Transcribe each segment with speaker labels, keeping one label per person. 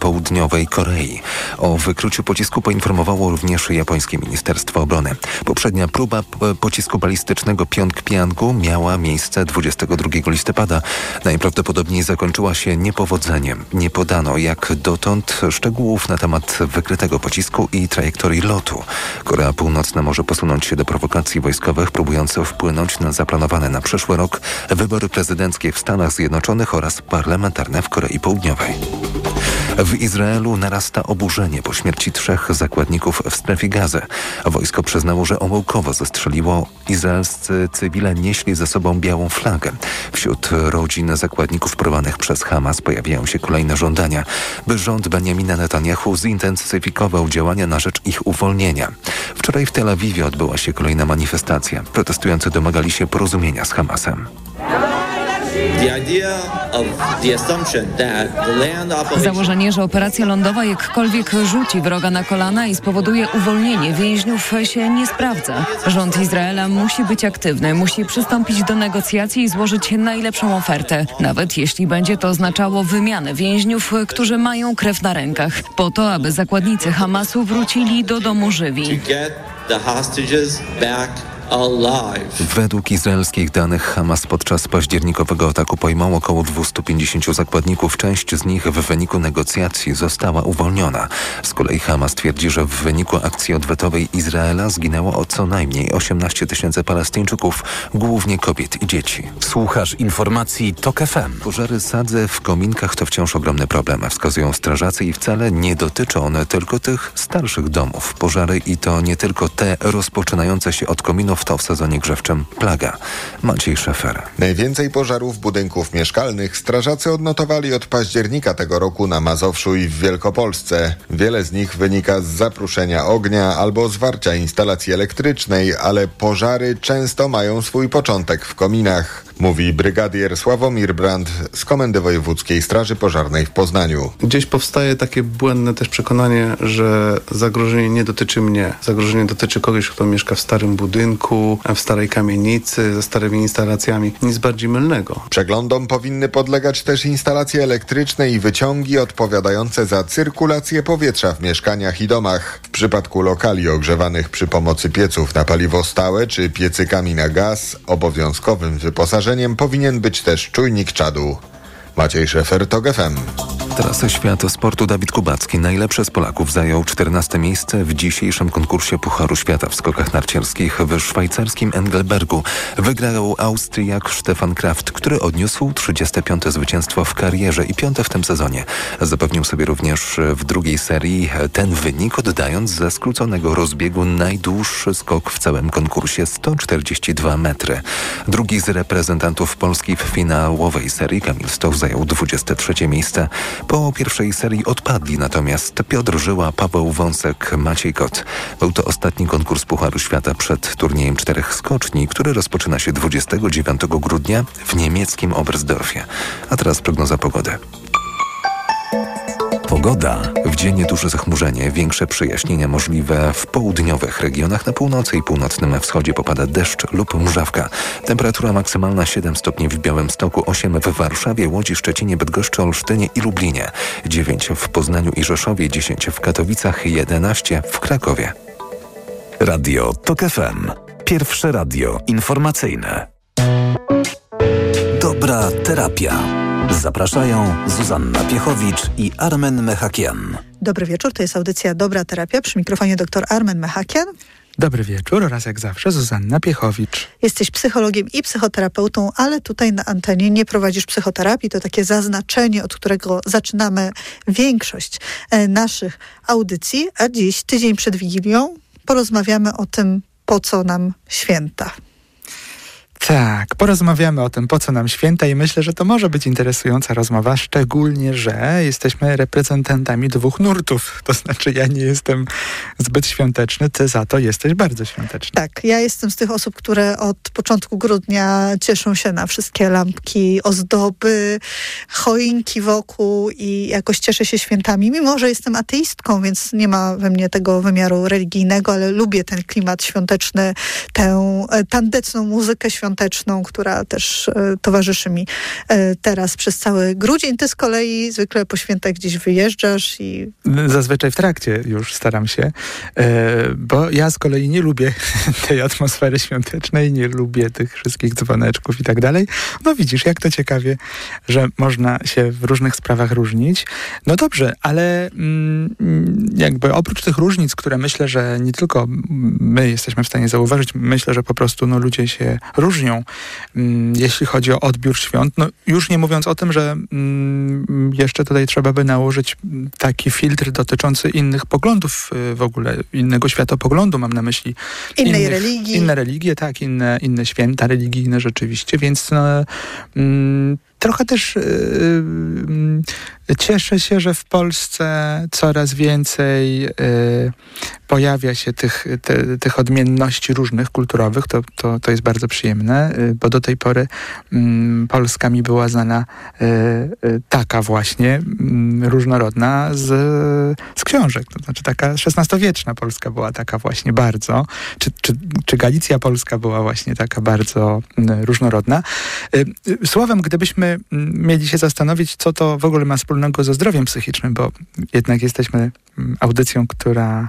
Speaker 1: południowej Korei. O wykryciu pocisku poinformowało również japońskie Ministerstwo Obrony. Poprzednia próba pocisku balistycznego Pjongjangu miała miejsce 22 listopada. Najprawdopodobniej zakończyła się niepowodzeniem. Nie podano jak dotąd szczegółów na temat wykrytego pocisku i trajektorii lotu. Korea Północna może posunąć się do prowokacji wojskowych próbujących wpłynąć na zaplanowane na przyszły rok wybory prezydenckie w Stanach Zjednoczonych oraz parlamentarne w Korei Południowej. W Izraelu narasta oburzenie po śmierci trzech zakładników w strefie gazy. Wojsko przyznało, że omyłkowo zastrzeliło. Izraelscy cywile nieśli ze sobą białą flagę. Wśród rodzin zakładników porwanych przez Hamas pojawiają się kolejne żądania, by rząd Benjamina Netanyahu zintensyfikował działania na rzecz ich uwolnienia. Wczoraj w Tel Awiwie odbyła się kolejna manifestacja. Protestujący domagali się porozumienia z Hamasem.
Speaker 2: Założenie, że operacja lądowa jakkolwiek rzuci wroga na kolana i spowoduje uwolnienie więźniów się nie sprawdza. Rząd Izraela musi być aktywny, musi przystąpić do negocjacji i złożyć najlepszą ofertę, nawet jeśli będzie to oznaczało wymianę więźniów, którzy mają krew na rękach, po to, aby zakładnicy Hamasu wrócili do domu żywi.
Speaker 1: Według izraelskich danych Hamas podczas październikowego ataku pojmał około 250 zakładników. Część z nich w wyniku negocjacji została uwolniona. Z kolei Hamas twierdzi, że w wyniku akcji odwetowej Izraela zginęło o co najmniej 18 tysięcy Palestyńczyków, głównie kobiet i dzieci.
Speaker 3: Słuchasz informacji TOK FM.
Speaker 1: Pożary sadze w kominkach to wciąż ogromny problem, wskazują strażacy i wcale nie dotyczą one tylko tych starszych domów. Pożary i to nie tylko te rozpoczynające się od kominów to w sezonie grzewczym plaga. Maciej Szefer.
Speaker 4: Najwięcej pożarów budynków mieszkalnych strażacy odnotowali od października tego roku na Mazowszu i w Wielkopolsce. Wiele z nich wynika z zapruszenia ognia albo zwarcia instalacji elektrycznej, ale pożary często mają swój początek w kominach, mówi brygadier Sławomir Brand z Komendy Wojewódzkiej Straży Pożarnej w Poznaniu.
Speaker 5: Gdzieś powstaje takie błędne też przekonanie, że zagrożenie nie dotyczy mnie. Zagrożenie dotyczy kogoś, kto mieszka w starym budynku, w starej kamienicy, ze starymi instalacjami. Nic bardziej mylnego.
Speaker 4: Przeglądom powinny podlegać też instalacje elektryczne i wyciągi odpowiadające za cyrkulację powietrza w mieszkaniach i domach. W przypadku lokali ogrzewanych przy pomocy pieców na paliwo stałe czy piecykami na gaz, obowiązkowym wyposażeniem powinien być też czujnik czadu. Maciej Szefer, TOG FM.
Speaker 1: Trasę Świata Sportu Dawid Kubacki, najlepszy z Polaków, zajął 14 miejsce w dzisiejszym konkursie Pucharu Świata w skokach narciarskich w szwajcarskim Engelbergu. Wygrał Austriak Stefan Kraft, który odniósł 35. zwycięstwo w karierze i piąte w tym sezonie. Zapewnił sobie również w drugiej serii ten wynik, oddając ze skróconego rozbiegu najdłuższy skok w całym konkursie 142 metry. Drugi z reprezentantów Polski w finałowej serii, Kamil Stoch, 23 miejsce. Po pierwszej serii odpadli natomiast Piotr Żyła, Paweł Wąsek, Maciej Kot. Był to ostatni konkurs Pucharu Świata przed turniejem czterech skoczni, który rozpoczyna się 29 grudnia w niemieckim Oberstdorfie. A teraz prognoza pogody.
Speaker 3: Pogoda.
Speaker 1: W dzień duże zachmurzenie, większe przejaśnienia możliwe w południowych regionach. Na północy i północnym wschodzie popada deszcz lub mrzawka. Temperatura maksymalna 7 stopni w Białymstoku, 8 w Warszawie, Łodzi, Szczecinie, Bydgoszczy, Olsztynie i Lublinie, 9 w Poznaniu i Rzeszowie, 10 w Katowicach, 11 w Krakowie.
Speaker 3: Radio TOK FM. Pierwsze radio informacyjne. Dobra terapia. Zapraszają Zuzanna Piechowicz i Armen Mechakian.
Speaker 6: Dobry wieczór, to jest audycja Dobra Terapia. Przy mikrofonie dr Armen Mechakian.
Speaker 7: Dobry wieczór oraz jak zawsze Zuzanna Piechowicz.
Speaker 6: Jesteś psychologiem i psychoterapeutą, ale tutaj na antenie nie prowadzisz psychoterapii. To takie zaznaczenie, od którego zaczynamy większość e, naszych audycji. A dziś, tydzień przed Wigilią, porozmawiamy o tym, po co nam święta.
Speaker 7: Tak, porozmawiamy o tym, po co nam święta i myślę, że to może być interesująca rozmowa, szczególnie, że jesteśmy reprezentantami dwóch nurtów. To znaczy ja nie jestem zbyt świąteczny, ty za to jesteś bardzo świąteczny.
Speaker 6: Tak, ja jestem z tych osób, które od początku grudnia cieszą się na wszystkie lampki, ozdoby, choinki wokół i jakoś cieszę się świętami, mimo że jestem ateistką, więc nie ma we mnie tego wymiaru religijnego, ale lubię ten klimat świąteczny, tę tandetną muzykę świąteczną, świąteczną, która też e, towarzyszy mi e, teraz przez cały grudzień. Ty z kolei zwykle po świętach gdzieś wyjeżdżasz i...
Speaker 7: Zazwyczaj w trakcie już staram się, e, bo ja z kolei nie lubię tej atmosfery świątecznej, nie lubię tych wszystkich dzwoneczków i tak dalej. No widzisz, jak to ciekawie, że można się w różnych sprawach różnić. No dobrze, ale mm, jakby oprócz tych różnic, które myślę, że nie tylko my jesteśmy w stanie zauważyć, myślę, że po prostu no, ludzie się różnią, mm, jeśli chodzi o odbiór świąt. No, już nie mówiąc o tym, że mm, jeszcze tutaj trzeba by nałożyć taki filtr dotyczący innych poglądów y, w ogóle, innego światopoglądu, mam na myśli.
Speaker 6: Innej
Speaker 7: innych,
Speaker 6: religii.
Speaker 7: Inne religie, tak, inne, inne święta religijne rzeczywiście, więc no, mm, trochę też yy, cieszę się, że w Polsce coraz więcej pojawia się tych, te, tych odmienności różnych kulturowych. To, to, to jest bardzo przyjemne, bo do tej pory mm, Polska mi była znana y, taka właśnie mm, różnorodna z, z książek. To znaczy taka XVI-wieczna Polska była taka właśnie bardzo. Czy, czy, czy Galicja Polska była właśnie taka bardzo mm, różnorodna. Słowem, gdybyśmy mieli się zastanowić, co to w ogóle ma wspólnego ze zdrowiem psychicznym, bo jednak jesteśmy audycją, która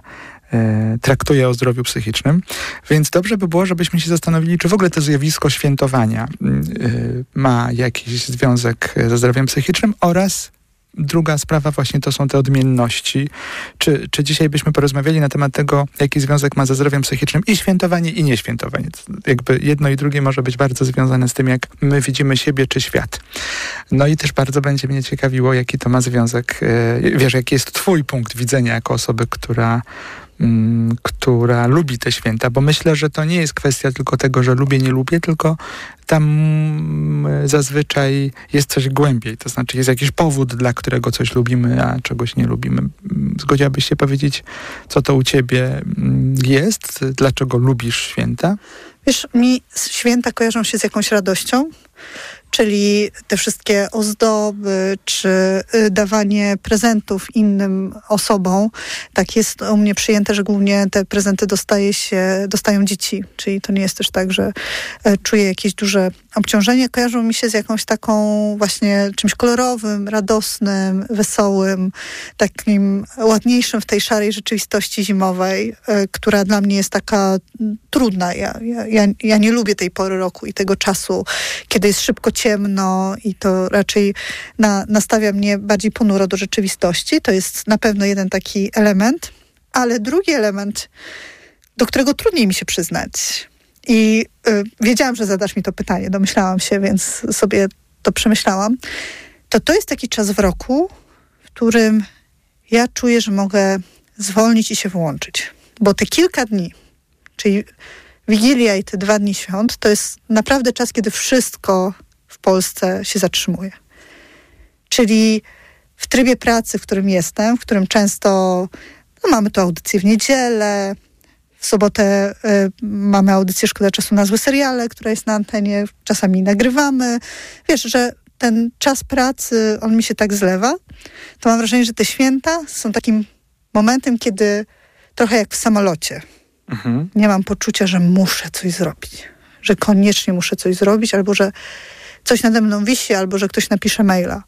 Speaker 7: e, traktuje o zdrowiu psychicznym, więc dobrze by było, żebyśmy się zastanowili, czy w ogóle to zjawisko świętowania e, ma jakiś związek ze zdrowiem psychicznym oraz Druga sprawa właśnie to są te odmienności. Czy, czy dzisiaj byśmy porozmawiali na temat tego, jaki związek ma ze zdrowiem psychicznym i świętowanie, i nieświętowanie. Jakby jedno i drugie może być bardzo związane z tym, jak my widzimy siebie czy świat. No i też bardzo będzie mnie ciekawiło, jaki to ma związek, e, wiesz, jaki jest twój punkt widzenia jako osoby, która która lubi te święta, bo myślę, że to nie jest kwestia tylko tego, że lubię, nie lubię, tylko tam mm, zazwyczaj jest coś głębiej, to znaczy jest jakiś powód, dla którego coś lubimy, a czegoś nie lubimy. Zgodziłabyś się powiedzieć, co to u ciebie mm, jest? Dlaczego lubisz święta?
Speaker 6: Wiesz, mi święta kojarzą się z jakąś radością, czyli te wszystkie ozdoby, czy y, dawanie prezentów innym osobom. Tak jest u mnie przyjęte, że głównie te prezenty dostaje się, dostają dzieci, czyli to nie jest też tak, że e, czuję jakieś duże obciążenie. Kojarzą mi się z jakąś taką właśnie czymś kolorowym, radosnym, wesołym, takim ładniejszym w tej szarej rzeczywistości zimowej, e, która dla mnie jest taka trudna. Ja, ja, ja nie lubię tej pory roku i tego czasu, kiedy jest szybko ciemno i to raczej na, nastawia mnie bardziej ponuro do rzeczywistości. To jest na pewno jeden taki element, ale drugi element, do którego trudniej mi się przyznać. I y, wiedziałam, że zadasz mi to pytanie, domyślałam się, więc sobie to przemyślałam. To to jest taki czas w roku, w którym ja czuję, że mogę zwolnić i się wyłączyć. Bo te kilka dni, czyli Wigilia i te dwa dni świąt, to jest naprawdę czas, kiedy wszystko Polsce się zatrzymuje. Czyli w trybie pracy, w którym jestem, w którym często no, mamy tu audycję w niedzielę, w sobotę y, mamy audycję Szkoda Czasu na złe seriale, która jest na antenie, czasami nagrywamy. Wiesz, że ten czas pracy, on mi się tak zlewa, to mam wrażenie, że te święta są takim momentem, kiedy trochę jak w samolocie. Mhm. Nie mam poczucia, że muszę coś zrobić, że koniecznie muszę coś zrobić, albo że coś nade mną wisi, albo że ktoś napisze maila.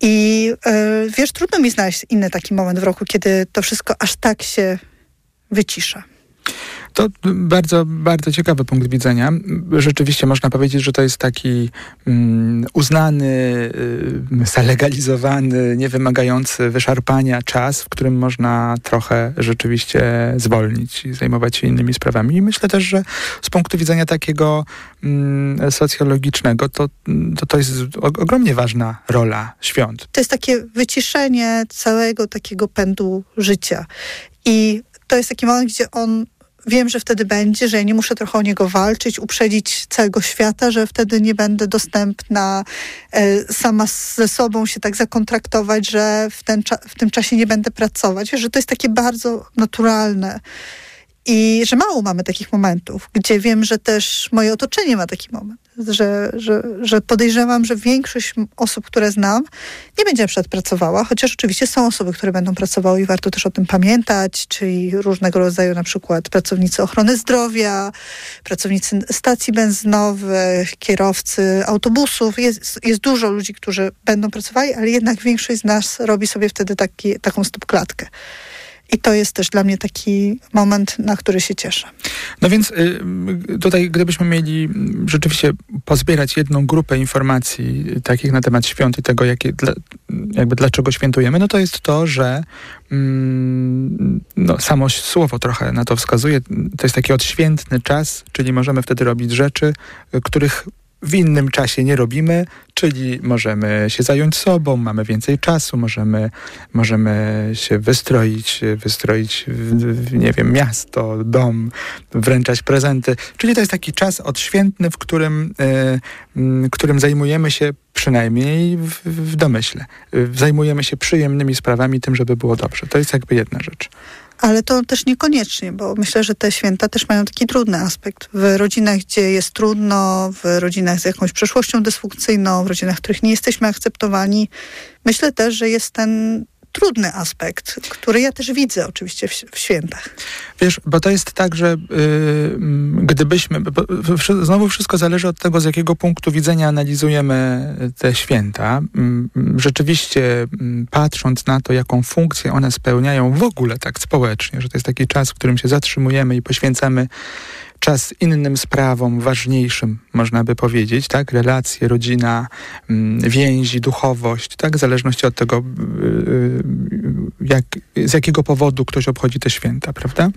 Speaker 6: I yy, wiesz, trudno mi znaleźć inny taki moment w roku, kiedy to wszystko aż tak się wycisza.
Speaker 7: To bardzo, bardzo ciekawy punkt widzenia. Rzeczywiście można powiedzieć, że to jest taki um, uznany, y, zalegalizowany, niewymagający wyszarpania czas, w którym można trochę rzeczywiście zwolnić i zajmować się innymi sprawami. I myślę też, że z punktu widzenia takiego um, socjologicznego, to, to to jest ogromnie ważna rola świąt.
Speaker 6: To jest takie wyciszenie całego takiego pędu życia. I to jest taki moment, gdzie on wiem, że wtedy będzie, że ja nie muszę trochę o niego walczyć, uprzedzić całego świata, że wtedy nie będę dostępna e, sama ze sobą się tak zakontraktować, że w, ten w tym czasie nie będę pracować. Wiesz, że to jest takie bardzo naturalne. I że mało mamy takich momentów, gdzie wiem, że też moje otoczenie ma taki moment, że, że, że podejrzewam, że większość osób, które znam, nie będzie na przykład pracowała, chociaż oczywiście są osoby, które będą pracowały i warto też o tym pamiętać, czyli różnego rodzaju na przykład pracownicy ochrony zdrowia, pracownicy stacji benzynowych, kierowcy autobusów. Jest, jest dużo ludzi, którzy będą pracowali, ale jednak większość z nas robi sobie wtedy taki, taką stopklatkę. I to jest też dla mnie taki moment, na który się cieszę.
Speaker 7: No więc y, tutaj, gdybyśmy mieli rzeczywiście pozbierać jedną grupę informacji takich na temat świąt i tego, jakie, dla, jakby dlaczego świętujemy, no to jest to, że mm, no, samo słowo trochę na to wskazuje. To jest taki odświętny czas, czyli możemy wtedy robić rzeczy, których w innym czasie nie robimy, czyli możemy się zająć sobą, mamy więcej czasu, możemy, możemy się wystroić, wystroić, nie wiem, miasto, dom, wręczać prezenty. Czyli to jest taki czas odświętny, w którym, y, którym zajmujemy się przynajmniej w, w domyśle. Zajmujemy się przyjemnymi sprawami, tym, żeby było dobrze. To jest jakby jedna rzecz.
Speaker 6: Ale to też niekoniecznie, bo myślę, że te święta też mają taki trudny aspekt. W rodzinach, gdzie jest trudno, w rodzinach z jakąś przeszłością dysfunkcyjną, w rodzinach, w których nie jesteśmy akceptowani, myślę też, że jest ten trudny aspekt, który ja też widzę oczywiście w, w świętach.
Speaker 7: Wiesz, bo to jest tak, że yy, gdybyśmy, bo, znowu wszystko zależy od tego, z jakiego punktu widzenia analizujemy te święta. Yy, rzeczywiście yy, patrząc na to, jaką funkcję one spełniają w ogóle tak społecznie, że to jest taki czas, w którym się zatrzymujemy i poświęcamy czas innym sprawom, ważniejszym, można by powiedzieć, tak? Relacje, rodzina, mm, więzi, duchowość, tak? W zależności od tego, y, y, jak, z jakiego powodu ktoś obchodzi te święta, prawda?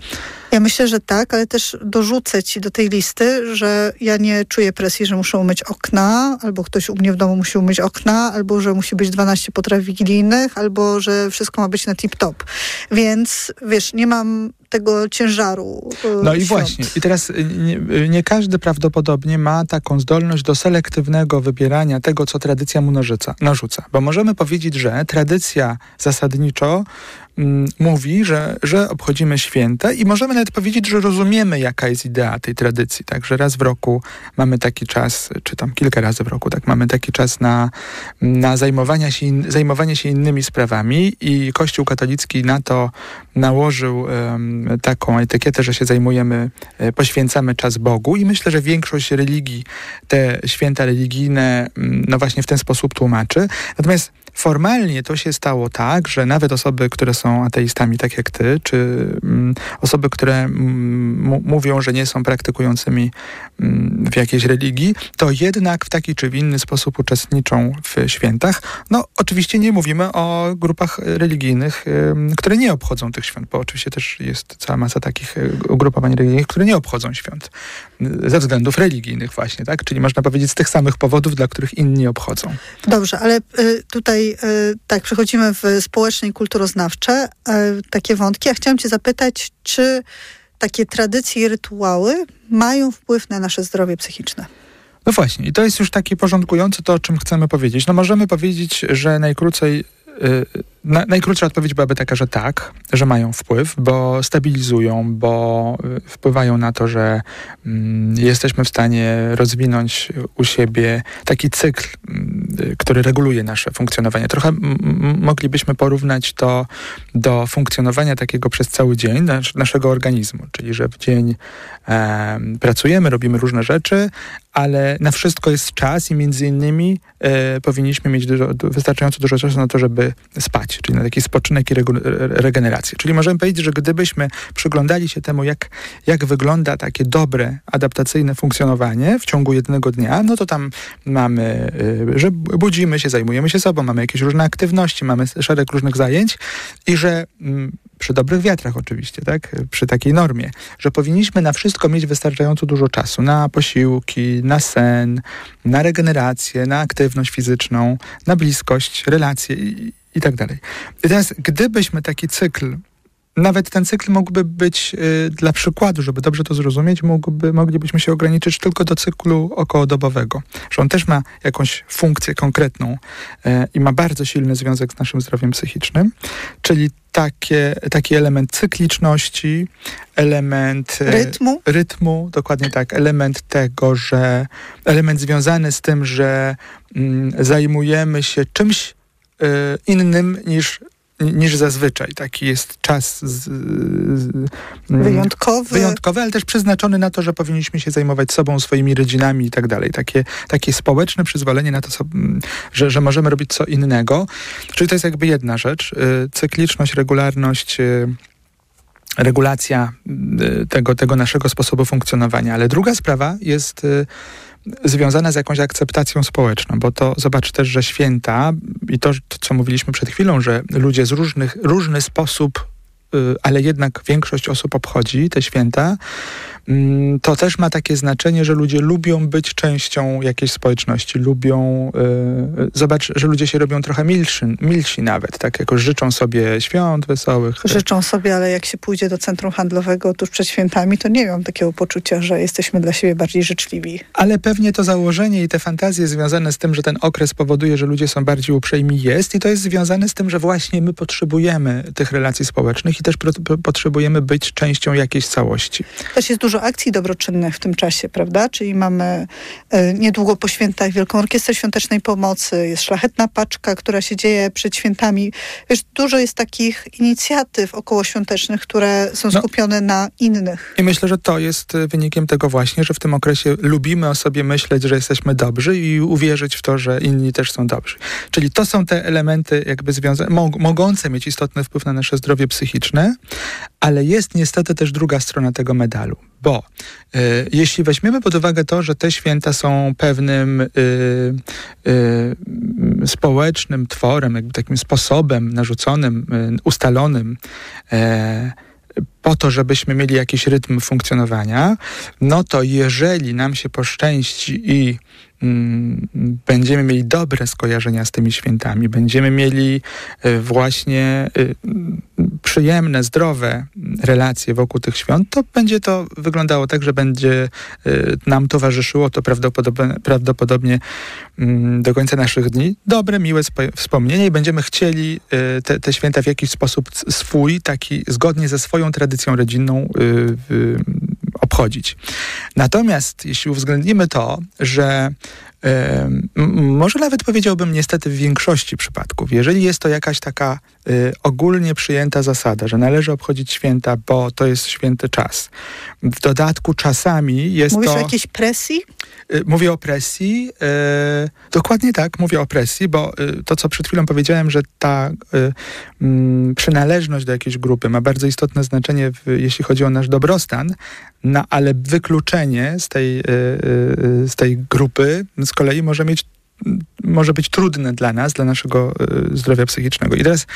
Speaker 6: Ja myślę, że tak, ale też dorzucę ci do tej listy, że ja nie czuję presji, że muszę umyć okna, albo ktoś u mnie w domu musi umyć okna, albo że musi być 12 potraw wigilijnych, albo że wszystko ma być na tip-top. Więc wiesz, nie mam tego ciężaru.
Speaker 7: E, no i właśnie. I teraz e, nie, e, nie, każdy prawdopodobnie ma taką zdolność do selektywnego wybierania tego, co tradycja mu narzuca. narzuca. Bo możemy powiedzieć, że tradycja zasadniczo Mm, mówi, że, że obchodzimy święta i możemy nawet powiedzieć, że rozumiemy, jaka jest idea tej tradycji. Także raz w roku mamy taki czas, czy tam kilka razy w roku, tak, mamy taki czas na, na zajmowanie, się in, zajmowanie się innymi sprawami i Kościół katolicki na to nałożył um, taką etykietę, że się zajmujemy, e, poświęcamy czas Bogu i myślę, że większość religii te święta religijne mm, no właśnie w ten sposób tłumaczy. Natomiast Formalnie to się stało tak, że nawet osoby, które są ateistami, tak jak ty, czy mm, osoby, które mm, mówią, że nie są praktykującymi mm, w jakiejś religii, to jednak w taki czy w inny sposób uczestniczą w świętach. No, oczywiście nie mówimy o grupach religijnych, y, które nie obchodzą tych świąt, bo oczywiście też jest cała masa takich y, ugrupowań religijnych, które nie obchodzą świąt y, ze względów religijnych właśnie, tak? Czyli można powiedzieć z tych samych powodów, dla których inni obchodzą.
Speaker 6: Dobrze, ale tutaj tutaj e, tak przechodzimy w społeczne i kulturoznawcze, e, takie wątki. Ja chciałam cię zapytać, czy takie tradycje i rytuały mają wpływ na nasze zdrowie psychiczne?
Speaker 7: No właśnie, i to jest już taki porządkujący to, o czym chcemy powiedzieć. No możemy powiedzieć, że najkrócej Y, na, najkrótsza odpowiedź byłaby taka, że tak, że mają wpływ, bo stabilizują, bo y, wpływają na to, że mm, jesteśmy w stanie rozwinąć u siebie taki cykl, y, który reguluje nasze funkcjonowanie. Trochę moglibyśmy porównać to do funkcjonowania takiego przez cały dzień nas naszego organizmu, czyli że w dzień e, pracujemy, robimy różne rzeczy, ale na wszystko jest czas i między innymi e, powinniśmy mieć dużo, wystarczająco dużo czasu na to, żeby spać, czyli na taki spoczynek i regenerację. Czyli możemy powiedzieć, że gdybyśmy przyglądali się temu, jak, jak wygląda takie dobre, adaptacyjne funkcjonowanie w ciągu jednego dnia, no to tam mamy, e, że budzimy się, zajmujemy się sobą, mamy jakieś różne aktywności, mamy szereg różnych zajęć i że mm, przy dobrych wiatrach oczywiście, tak, przy takiej normie, że powinniśmy na wszystko mieć wystarczająco dużo czasu, na posiłki, na sen, na regenerację, na aktywność fizyczną, na bliskość, relacje i tak dalej. I teraz, gdybyśmy taki cykl nawet ten cykl mógłby być y, dla przykładu, żeby dobrze to zrozumieć, mógłby, moglibyśmy się ograniczyć tylko do cyklu okołodobowego, że on też ma jakąś funkcję konkretną y, i ma bardzo silny związek z naszym zdrowiem psychicznym, czyli takie, taki element cykliczności, element e,
Speaker 6: Rytmu?
Speaker 7: rytmu, dokładnie tak, element tego, że element związany z tym, że mm, zajmujemy się czymś innym niż niż zazwyczaj. Taki jest czas z, z, mm,
Speaker 6: Wyjątkowy.
Speaker 7: wyjątkowy, ale też przeznaczony na to, że powinniśmy się zajmować sobą, swoimi rodzinami i tak dalej. Takie, takie społeczne przyzwolenie na to, co, mm, że, że możemy robić co innego. Czyli to jest jakby jedna rzecz. Y, Cykliczność, regularność, y, regulacja y, tego, tego naszego sposobu funkcjonowania. Ale druga sprawa jest związana z jakąś akceptacją społeczną, bo to zobacz też, że święta i to, co mówiliśmy przed chwilą, że ludzie z różnych, różny sposób, y, ale jednak większość osób obchodzi te święta, to też ma takie znaczenie, że ludzie lubią być częścią jakiejś społeczności, lubią, y, zobacz, że ludzie się robią trochę milszy, milsi nawet, tak jakoś życzą sobie świąt wesołych.
Speaker 6: Życzą sobie, ale jak się pójdzie do centrum handlowego tuż przed świętami, to nie mam takiego poczucia, że jesteśmy dla siebie bardziej życzliwi.
Speaker 7: Ale pewnie to założenie i te fantazje związane z tym, że ten okres powoduje, że ludzie są bardziej uprzejmi jest i to jest związane z tym, że właśnie my potrzebujemy tych relacji społecznych i też potrzebujemy być częścią jakiejś całości.
Speaker 6: Też jest dużo akcji dobroczynnych w tym czasie, prawda? Czyli mamy e, niedługo po świętach Wielką Orkiestrę Świątecznej Pomocy, jest Szlachetna Paczka, która się dzieje przed świętami. Wiesz, dużo jest takich inicjatyw okołoświątecznych, które są
Speaker 7: No.
Speaker 6: skupione na innych.
Speaker 7: I myślę, że to jest y, wynikiem tego właśnie, że w tym okresie lubimy o sobie myśleć, że jesteśmy dobrzy i uwierzyć w to, że inni też są dobrzy. Czyli to są te elementy jakby związane, mog mogące mieć istotny wpływ na nasze zdrowie psychiczne, ale jest niestety też druga strona tego medalu, bo y, jeśli weźmiemy pod uwagę to, że te święta są pewnym y, y, społecznym tworem, jakby takim sposobem narzuconym, ustalonym, e, po to, żebyśmy mieli jakiś rytm funkcjonowania, no to jeżeli nam się poszczęści i będziemy mieli dobre skojarzenia z tymi świętami, będziemy mieli y, właśnie mm, przyjemne, zdrowe relacje wokół tych świąt, to będzie to wyglądało tak, że będzie y, nam towarzyszyło to prawdopodobnie, prawdopodobnie mm, do końca naszych dni. Dobre, miłe spo- wspomnienie i będziemy chcieli te, te święta w jakiś sposób swój, taki zgodnie ze swoją tradycją rodzinną obchodzić. Natomiast jeśli uwzględnimy to, że może nawet powiedziałbym niestety w większości przypadków, jeżeli jest to jakaś taka ogólnie przyjęta zasada, że należy obchodzić święta, bo to jest święty czas. W dodatku czasami jest
Speaker 6: Mówisz
Speaker 7: to...
Speaker 6: o jakiejś presji?
Speaker 7: Y, Mówię o presji. y, dokładnie tak, mówię o presji, bo y, to, co przed chwilą powiedziałem, że ta y, mm, przynależność do jakiejś grupy ma bardzo istotne znaczenie, w, jeśli chodzi o nasz dobrostan, no, ale wykluczenie z tej, y, y, z tej grupy z kolei może mieć może być trudne dla nas, dla naszego y, zdrowia psychicznego. I teraz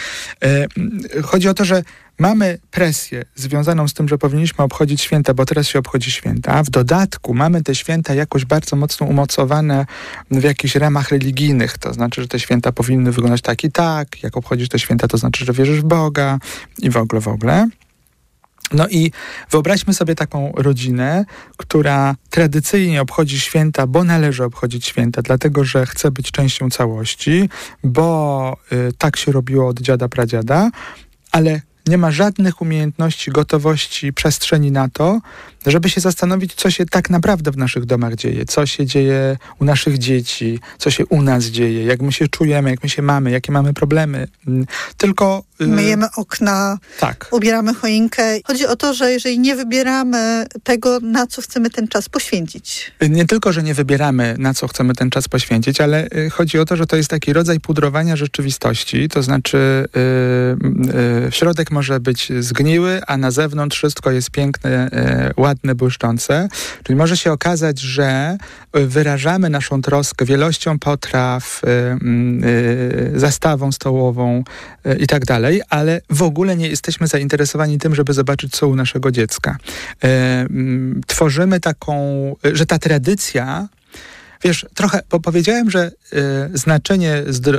Speaker 7: y, chodzi o to, że mamy presję związaną z tym, że powinniśmy obchodzić święta, bo teraz się obchodzi święta. A w dodatku mamy te święta jakoś bardzo mocno umocowane w jakichś ramach religijnych. To znaczy, że te święta powinny wyglądać tak i tak. Jak obchodzisz te święta, to znaczy, że wierzysz w Boga i w ogóle, w ogóle. No i wyobraźmy sobie taką rodzinę, która tradycyjnie obchodzi święta, bo należy obchodzić święta, dlatego że chce być częścią całości, bo y, tak się robiło od dziada pradziada, ale nie ma żadnych umiejętności, gotowości, przestrzeni na to, żeby się zastanowić, co się tak naprawdę w naszych domach dzieje, co się dzieje u naszych dzieci, co się u nas dzieje, jak my się czujemy, jak my się mamy, jakie mamy problemy. Mm, Tylko. y,
Speaker 6: Myjemy okna,
Speaker 7: Tak.
Speaker 6: ubieramy choinkę. Chodzi o to, że jeżeli nie wybieramy tego, na co chcemy ten czas poświęcić.
Speaker 7: Nie tylko, że nie wybieramy, na co chcemy ten czas poświęcić, ale y, chodzi o to, że to jest taki rodzaj pudrowania rzeczywistości, to znaczy y, y, środek może być zgniły, a na zewnątrz wszystko jest piękne, y, ładne, błyszczące. Czyli może się okazać, że y, wyrażamy naszą troskę wielością potraw, y, y, zastawą stołową i tak dalej, ale w ogóle nie jesteśmy zainteresowani tym, żeby zobaczyć, co u naszego dziecka. Mm, Tworzymy taką, że ta tradycja Wiesz, trochę, bo powiedziałem, że y, znaczenie zdro,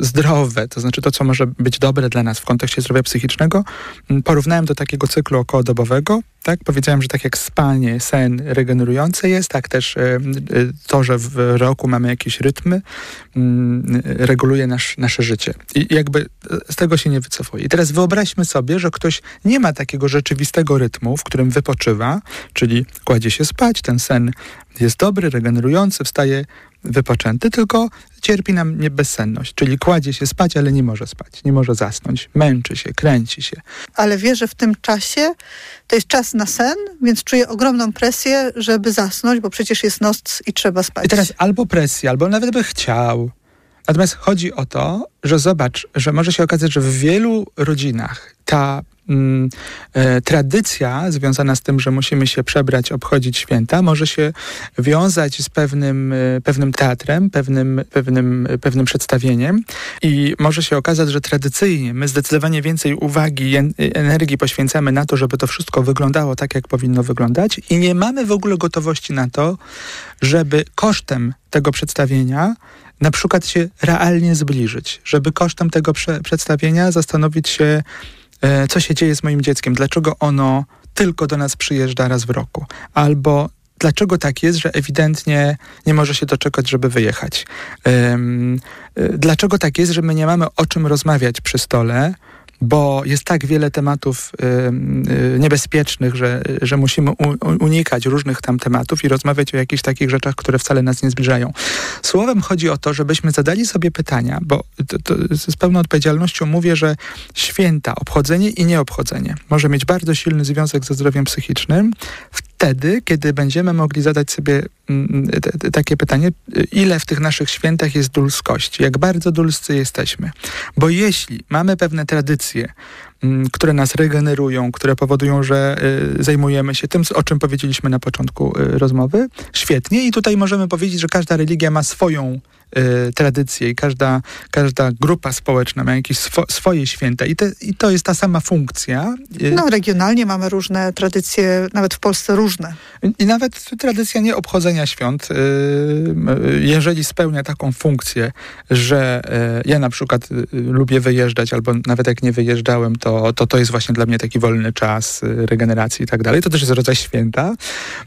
Speaker 7: zdrowe, to znaczy to, co może być dobre dla nas w kontekście zdrowia psychicznego, mm, porównałem do takiego cyklu okołodobowego Tak? Powiedziałem, że tak jak spanie, sen regenerujący jest, tak też e, to, że w roku mamy jakieś rytmy, mm, reguluje nasz, nasze życie. I jakby z tego się nie wycofuje. I teraz wyobraźmy sobie, że ktoś nie ma takiego rzeczywistego rytmu, w którym wypoczywa, czyli kładzie się spać, ten sen jest dobry, regenerujący, wstaje wypoczęty, tylko cierpi nam nie bezsenność, czyli kładzie się spać, ale nie może spać, nie może zasnąć, męczy się, kręci się.
Speaker 6: Ale wie, że w tym czasie to jest czas na sen, więc czuje ogromną presję, żeby zasnąć, bo przecież jest noc i trzeba spać.
Speaker 7: I teraz albo presja, albo nawet by chciał. Natomiast chodzi o to, że zobacz, że może się okazać, że w wielu rodzinach ta tradycja związana z tym, że musimy się przebrać, obchodzić święta, może się wiązać z pewnym, e, pewnym teatrem, pewnym, pewnym, pewnym przedstawieniem. I może się okazać, że tradycyjnie my zdecydowanie więcej uwagi i energii poświęcamy na to, żeby to wszystko wyglądało tak, jak powinno wyglądać. I nie mamy w ogóle gotowości na to, żeby kosztem tego przedstawienia na przykład się realnie zbliżyć, żeby kosztem tego prze przedstawienia zastanowić się, E, co się dzieje z moim dzieckiem, dlaczego ono tylko do nas przyjeżdża raz w roku, albo dlaczego tak jest, że ewidentnie nie może się doczekać, żeby wyjechać. E, dlaczego tak jest, że my nie mamy o czym rozmawiać przy stole, bo jest tak wiele tematów y, y, niebezpiecznych, że, że musimy unikać różnych tam tematów i rozmawiać o jakichś takich rzeczach, które wcale nas nie zbliżają. Słowem chodzi o to, żebyśmy zadali sobie pytania, bo to, to z pełną odpowiedzialnością mówię, że święta, obchodzenie i nieobchodzenie może mieć bardzo silny związek ze zdrowiem psychicznym wtedy, kiedy będziemy mogli zadać sobie mm, takie pytanie, ile w tych naszych świętach jest dulskości, jak bardzo dulscy jesteśmy. Bo jeśli mamy pewne tradycje, mm, które nas regenerują, które powodują, że y, zajmujemy się tym, o czym powiedzieliśmy na początku y, rozmowy, świetnie. I tutaj możemy powiedzieć, że każda religia ma swoją y, tradycje i każda, każda grupa społeczna ma jakieś swo, swoje święta i, te, i to jest ta sama funkcja.
Speaker 6: No regionalnie mamy różne tradycje, nawet w Polsce różne.
Speaker 7: I, nawet tradycja nieobchodzenia świąt, jeżeli spełnia taką funkcję, że ja na przykład lubię wyjeżdżać albo nawet jak nie wyjeżdżałem, to, to to jest właśnie dla mnie taki wolny czas regeneracji i tak dalej. To też jest rodzaj święta.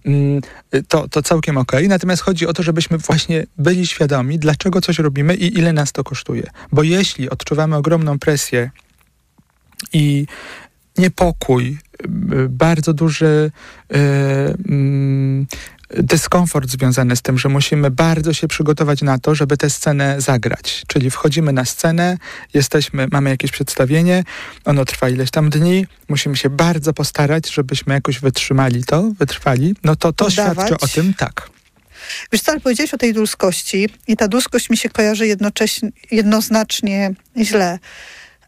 Speaker 7: Mm, to, to całkiem okej. Okay. Natomiast chodzi o to, żebyśmy właśnie byli świadomi, dla dlaczego coś robimy i ile nas to kosztuje. Bo jeśli odczuwamy ogromną presję i niepokój, bardzo duży yy, yy, dyskomfort związany z tym, że musimy bardzo się przygotować na to, żeby tę scenę zagrać. Czyli wchodzimy na scenę, jesteśmy, mamy jakieś przedstawienie, ono trwa ileś tam dni, musimy się bardzo postarać, żebyśmy jakoś wytrzymali to, wytrwali. No to to Udawać. świadczy o tym, tak.
Speaker 6: Wiesz co, ale powiedziałeś o tej dulskości i ta dulskość mi się kojarzy jednocześnie, jednoznacznie źle.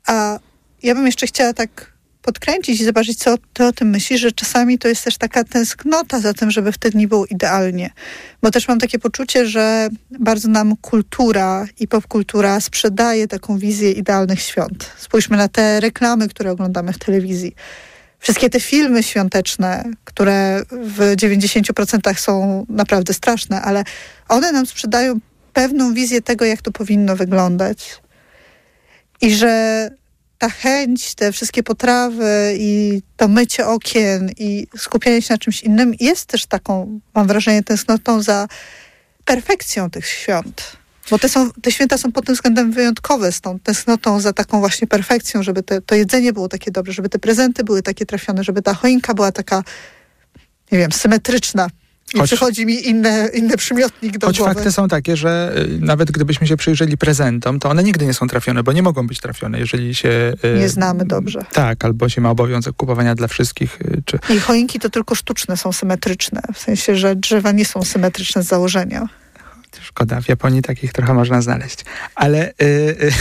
Speaker 6: A ja bym jeszcze chciała tak podkręcić i zobaczyć, co ty o tym myślisz, że czasami to jest też taka tęsknota za tym, żeby w te dni było idealnie. Bo też mam takie poczucie, że bardzo nam kultura i popkultura sprzedaje taką wizję idealnych świąt. Spójrzmy na te reklamy, które oglądamy w telewizji wszystkie te filmy świąteczne, które w 90% są naprawdę straszne, ale one nam sprzedają pewną wizję tego, jak to powinno wyglądać. I że ta chęć, te wszystkie potrawy i to mycie okien i skupianie się na czymś innym jest też taką, mam wrażenie, tęsknotą za perfekcją tych świąt. Bo te, są, te święta są pod tym względem wyjątkowe, z tą tęsknotą za taką właśnie perfekcją, żeby te, to jedzenie było takie dobre, żeby te prezenty były takie trafione, żeby ta choinka była taka, nie wiem, symetryczna. I choć, przychodzi mi inny, inny przymiotnik do
Speaker 7: choć
Speaker 6: głowy.
Speaker 7: fakty są takie, że y, nawet gdybyśmy się przyjrzeli prezentom, to one nigdy nie są trafione, bo nie mogą być trafione, jeżeli się...
Speaker 6: Y, nie znamy dobrze.
Speaker 7: Tak, albo się ma obowiązek kupowania dla wszystkich.
Speaker 6: Y, czy... I choinki to tylko sztuczne są symetryczne, w sensie, że drzewa nie są symetryczne z założenia.
Speaker 7: Szkoda, w Japonii takich trochę można znaleźć. Ale yy,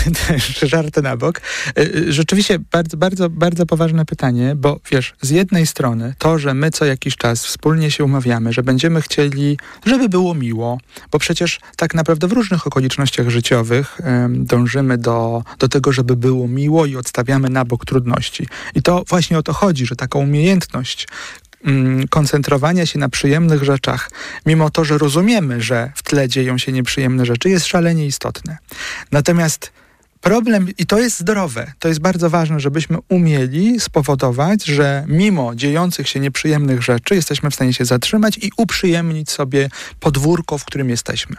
Speaker 7: żarty na bok. Yy, rzeczywiście bardzo, bardzo, bardzo poważne pytanie, bo wiesz, z jednej strony to, że my co jakiś czas wspólnie się umawiamy, że będziemy chcieli, żeby było miło, bo przecież tak naprawdę w różnych okolicznościach życiowych yy, dążymy do, do tego, żeby było miło i odstawiamy na bok trudności. I to właśnie o to chodzi, że taka umiejętność koncentrowania się na przyjemnych rzeczach, mimo to, że rozumiemy, że w tle dzieją się nieprzyjemne rzeczy, jest szalenie istotne. Natomiast problem, i to jest zdrowe, to jest bardzo ważne, żebyśmy umieli spowodować, że mimo dziejących się nieprzyjemnych rzeczy jesteśmy w stanie się zatrzymać i uprzyjemnić sobie podwórko, w którym jesteśmy.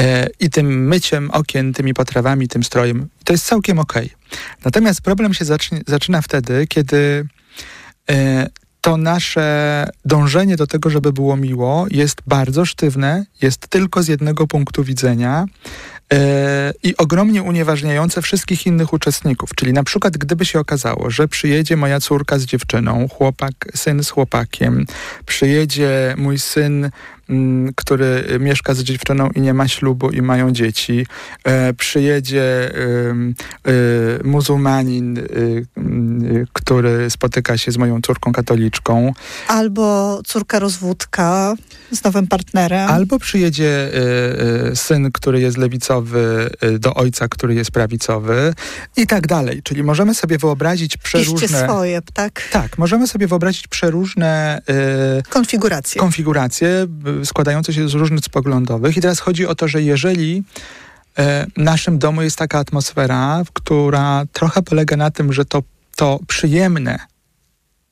Speaker 7: E, I tym myciem okien, tymi potrawami, tym strojem, to jest całkiem okej. Okay. Natomiast problem się zacznie, zaczyna wtedy, kiedy e, to nasze dążenie do tego, żeby było miło, jest bardzo sztywne, jest tylko z jednego punktu widzenia e, i ogromnie unieważniające wszystkich innych uczestników. Czyli na przykład, gdyby się okazało, że przyjedzie moja córka z dziewczyną, chłopak, syn z chłopakiem, przyjedzie mój syn który mieszka z dziewczyną i nie ma ślubu i mają dzieci. E, przyjedzie e, muzułmanin, e, który spotyka się z moją córką katoliczką.
Speaker 6: Albo córka rozwódka z nowym partnerem.
Speaker 7: Albo przyjedzie syn, który jest lewicowy do ojca, który jest prawicowy i tak dalej. Czyli możemy sobie wyobrazić przeróżne...
Speaker 6: Piszcie swoje, tak?
Speaker 7: Tak, możemy sobie wyobrazić przeróżne...
Speaker 6: konfiguracje.
Speaker 7: Konfiguracje składające się z różnych poglądowych. I teraz chodzi o to, że jeżeli e, w naszym domu jest taka atmosfera, która trochę polega na tym, że to, to przyjemne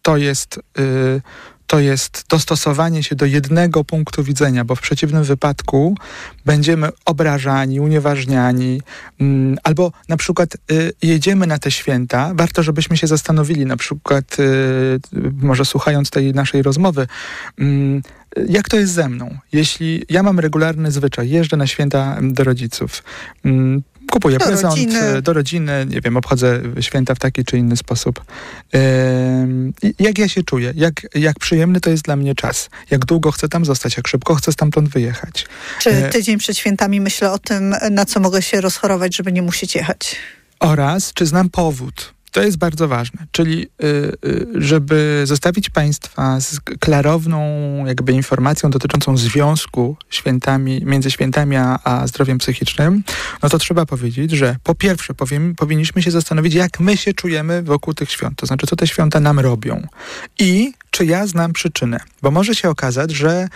Speaker 7: to jest y, to jest dostosowanie się do jednego punktu widzenia, bo w przeciwnym wypadku będziemy obrażani, unieważniani, mm, albo na przykład y, jedziemy na te święta. Warto, żebyśmy się zastanowili, na przykład, y, może słuchając tej naszej rozmowy, mm, jak to jest ze mną? Jeśli ja mam regularny zwyczaj, jeżdżę na święta do rodziców, mm, kupuję do prezent rodziny. do rodziny, nie wiem, obchodzę święta w taki czy inny sposób. Yy, jak ja się czuję? Jak, jak przyjemny to jest dla mnie czas? Jak długo chcę tam zostać? Jak szybko chcę stamtąd wyjechać?
Speaker 6: Czy e, tydzień przed świętami myślę o tym, na co mogę się rozchorować, żeby nie musieć jechać?
Speaker 7: Oraz, czy znam powód? To jest bardzo ważne, czyli y, y, żeby zostawić Państwa z klarowną jakby informacją dotyczącą związku świętami, między świętami a, a zdrowiem psychicznym, no to trzeba powiedzieć, że po pierwsze powiem, powinniśmy się zastanowić, jak my się czujemy wokół tych świąt, to znaczy co te święta nam robią. I czy ja znam przyczynę, bo może się okazać, że,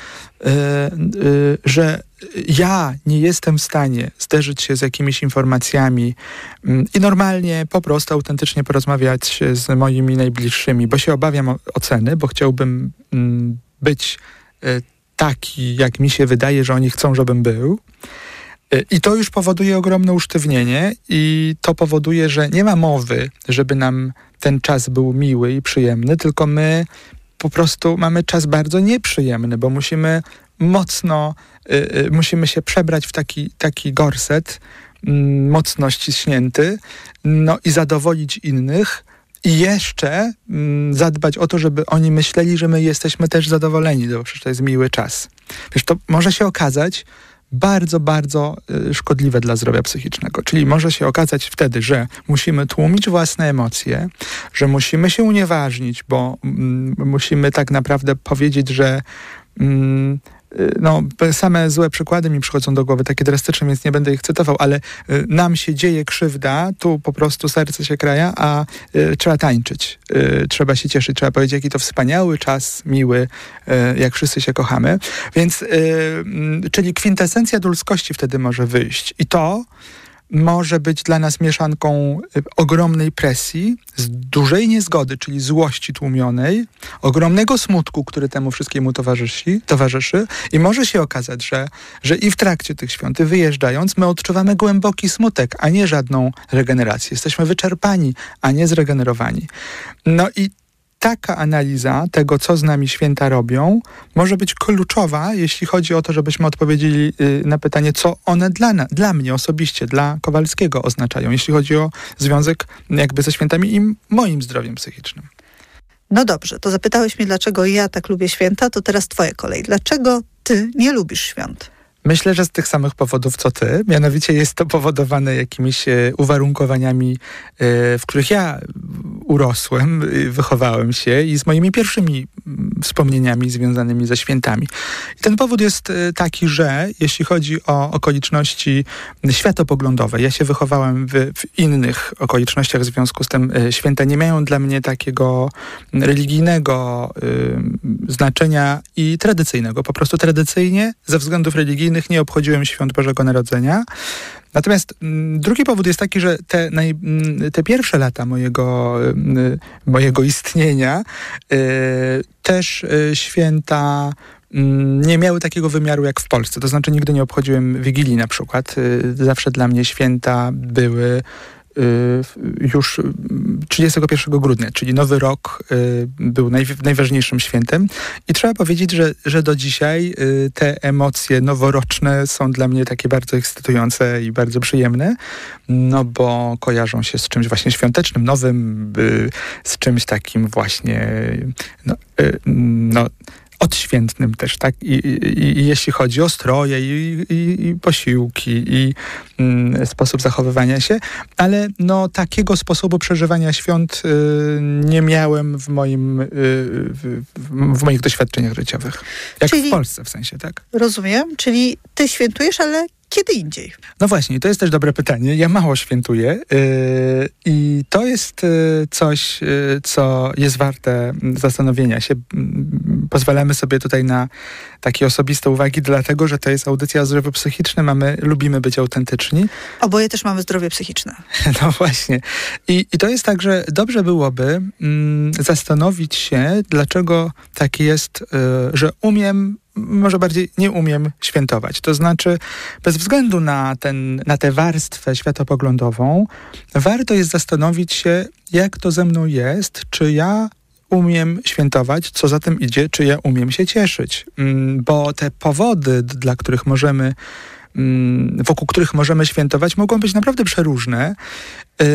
Speaker 7: y, że ja nie jestem w stanie zderzyć się z jakimiś informacjami mm, i normalnie po prostu autentycznie porozmawiać z moimi najbliższymi, bo się obawiam oceny, bo chciałbym mm, być y, taki, jak mi się wydaje, że oni chcą, żebym był. Y, I to już powoduje ogromne usztywnienie, i to powoduje, że nie ma mowy, żeby nam ten czas był miły i przyjemny, tylko my po prostu mamy czas bardzo nieprzyjemny, bo musimy mocno musimy się przebrać w taki, taki gorset y, mocno ściśnięty no i zadowolić innych i jeszcze y, zadbać o to, żeby oni myśleli, że my jesteśmy też zadowoleni, bo przecież to jest miły czas. Wiesz, to może się okazać, bardzo, bardzo y, szkodliwe dla zdrowia psychicznego. Czyli może się okazać wtedy, że musimy tłumić własne emocje, że musimy się unieważnić, bo mm, musimy tak naprawdę powiedzieć, że mm, Y, no, same złe przykłady mi przychodzą do głowy, takie drastyczne, więc nie będę ich cytował, ale y, nam się dzieje krzywda, tu po prostu serce się kraja, a y, trzeba tańczyć, y, trzeba się cieszyć, trzeba powiedzieć, jaki to wspaniały czas, miły, y, jak wszyscy się kochamy. Więc, y, czyli kwintesencja dulskości wtedy może wyjść. I to może być dla nas mieszanką y, ogromnej presji, z dużej niezgody, czyli złości tłumionej, ogromnego smutku, który temu wszystkiemu towarzyszy, towarzyszy i może się okazać, że, że i w trakcie tych świąt, wyjeżdżając, my odczuwamy głęboki smutek, a nie żadną regenerację. Jesteśmy wyczerpani, a nie zregenerowani. No i taka analiza tego, co z nami święta robią, może być kluczowa, jeśli chodzi o to, żebyśmy odpowiedzieli y, na pytanie, co one dla, dla mnie osobiście, dla Kowalskiego oznaczają, jeśli chodzi o związek jakby ze świętami i moim zdrowiem psychicznym.
Speaker 6: No dobrze, to zapytałeś mnie, dlaczego ja tak lubię święta, to teraz twoja kolej. Dlaczego ty nie lubisz świąt?
Speaker 7: Myślę, że z tych samych powodów co ty. Mianowicie jest to powodowane jakimiś e, uwarunkowaniami, e, w których ja urosłem, e, wychowałem się i z moimi pierwszymi mm, wspomnieniami związanymi ze świętami. I ten powód jest taki, że jeśli chodzi o okoliczności światopoglądowe, ja się wychowałem w, w innych okolicznościach w związku z tym święta nie mają dla mnie takiego religijnego y, znaczenia i tradycyjnego. Po prostu tradycyjnie ze względów religijnych nie obchodziłem świąt Bożego Narodzenia. Natomiast mm, drugi powód jest taki, że te, naj, mm, te pierwsze lata mojego, mm, mojego istnienia y, też y, święta nie miały takiego wymiaru jak w Polsce. To znaczy nigdy nie obchodziłem Wigilii na przykład. Y, Zawsze dla mnie święta były już mm, 31 grudnia, czyli Nowy Rok y, był naj, najważniejszym świętem. I trzeba powiedzieć, że, że do dzisiaj y, te emocje noworoczne są dla mnie takie bardzo ekscytujące i bardzo przyjemne, no bo kojarzą się z czymś właśnie świątecznym, nowym, y, z czymś takim właśnie no, y, no odświętnym też, tak? I, i, i jeśli chodzi o stroje i, i, posiłki i mm, sposób zachowywania się, ale no takiego sposobu przeżywania świąt y, nie miałem w moim y, w, w, w moich doświadczeniach życiowych. Jak
Speaker 6: Czyli-
Speaker 7: w Polsce w sensie, tak?
Speaker 6: Rozumiem, czyli ty świętujesz, ale kiedy indziej.
Speaker 7: No właśnie, to jest też dobre pytanie. Ja mało świętuję yy, i to jest yy, coś, yy, co jest warte mm, zastanowienia się. Mm, Pozwalamy sobie tutaj na takie osobiste uwagi, dlatego że to jest audycja o zdrowiu psychicznym, a my lubimy być autentyczni.
Speaker 6: Oboje też mamy zdrowie psychiczne.
Speaker 7: No właśnie. I, i to jest tak, że dobrze byłoby mm, zastanowić się, dlaczego tak jest, y, że umiem, może bardziej nie umiem świętować. To znaczy, bez względu na, ten, na tę warstwę światopoglądową, warto jest zastanowić się, jak to ze mną jest, czy ja umiem świętować, co za tym idzie, czy ja umiem się cieszyć. Mm, Bo te powody, dla których możemy mm, wokół których możemy świętować, mogą być naprawdę przeróżne. Yy,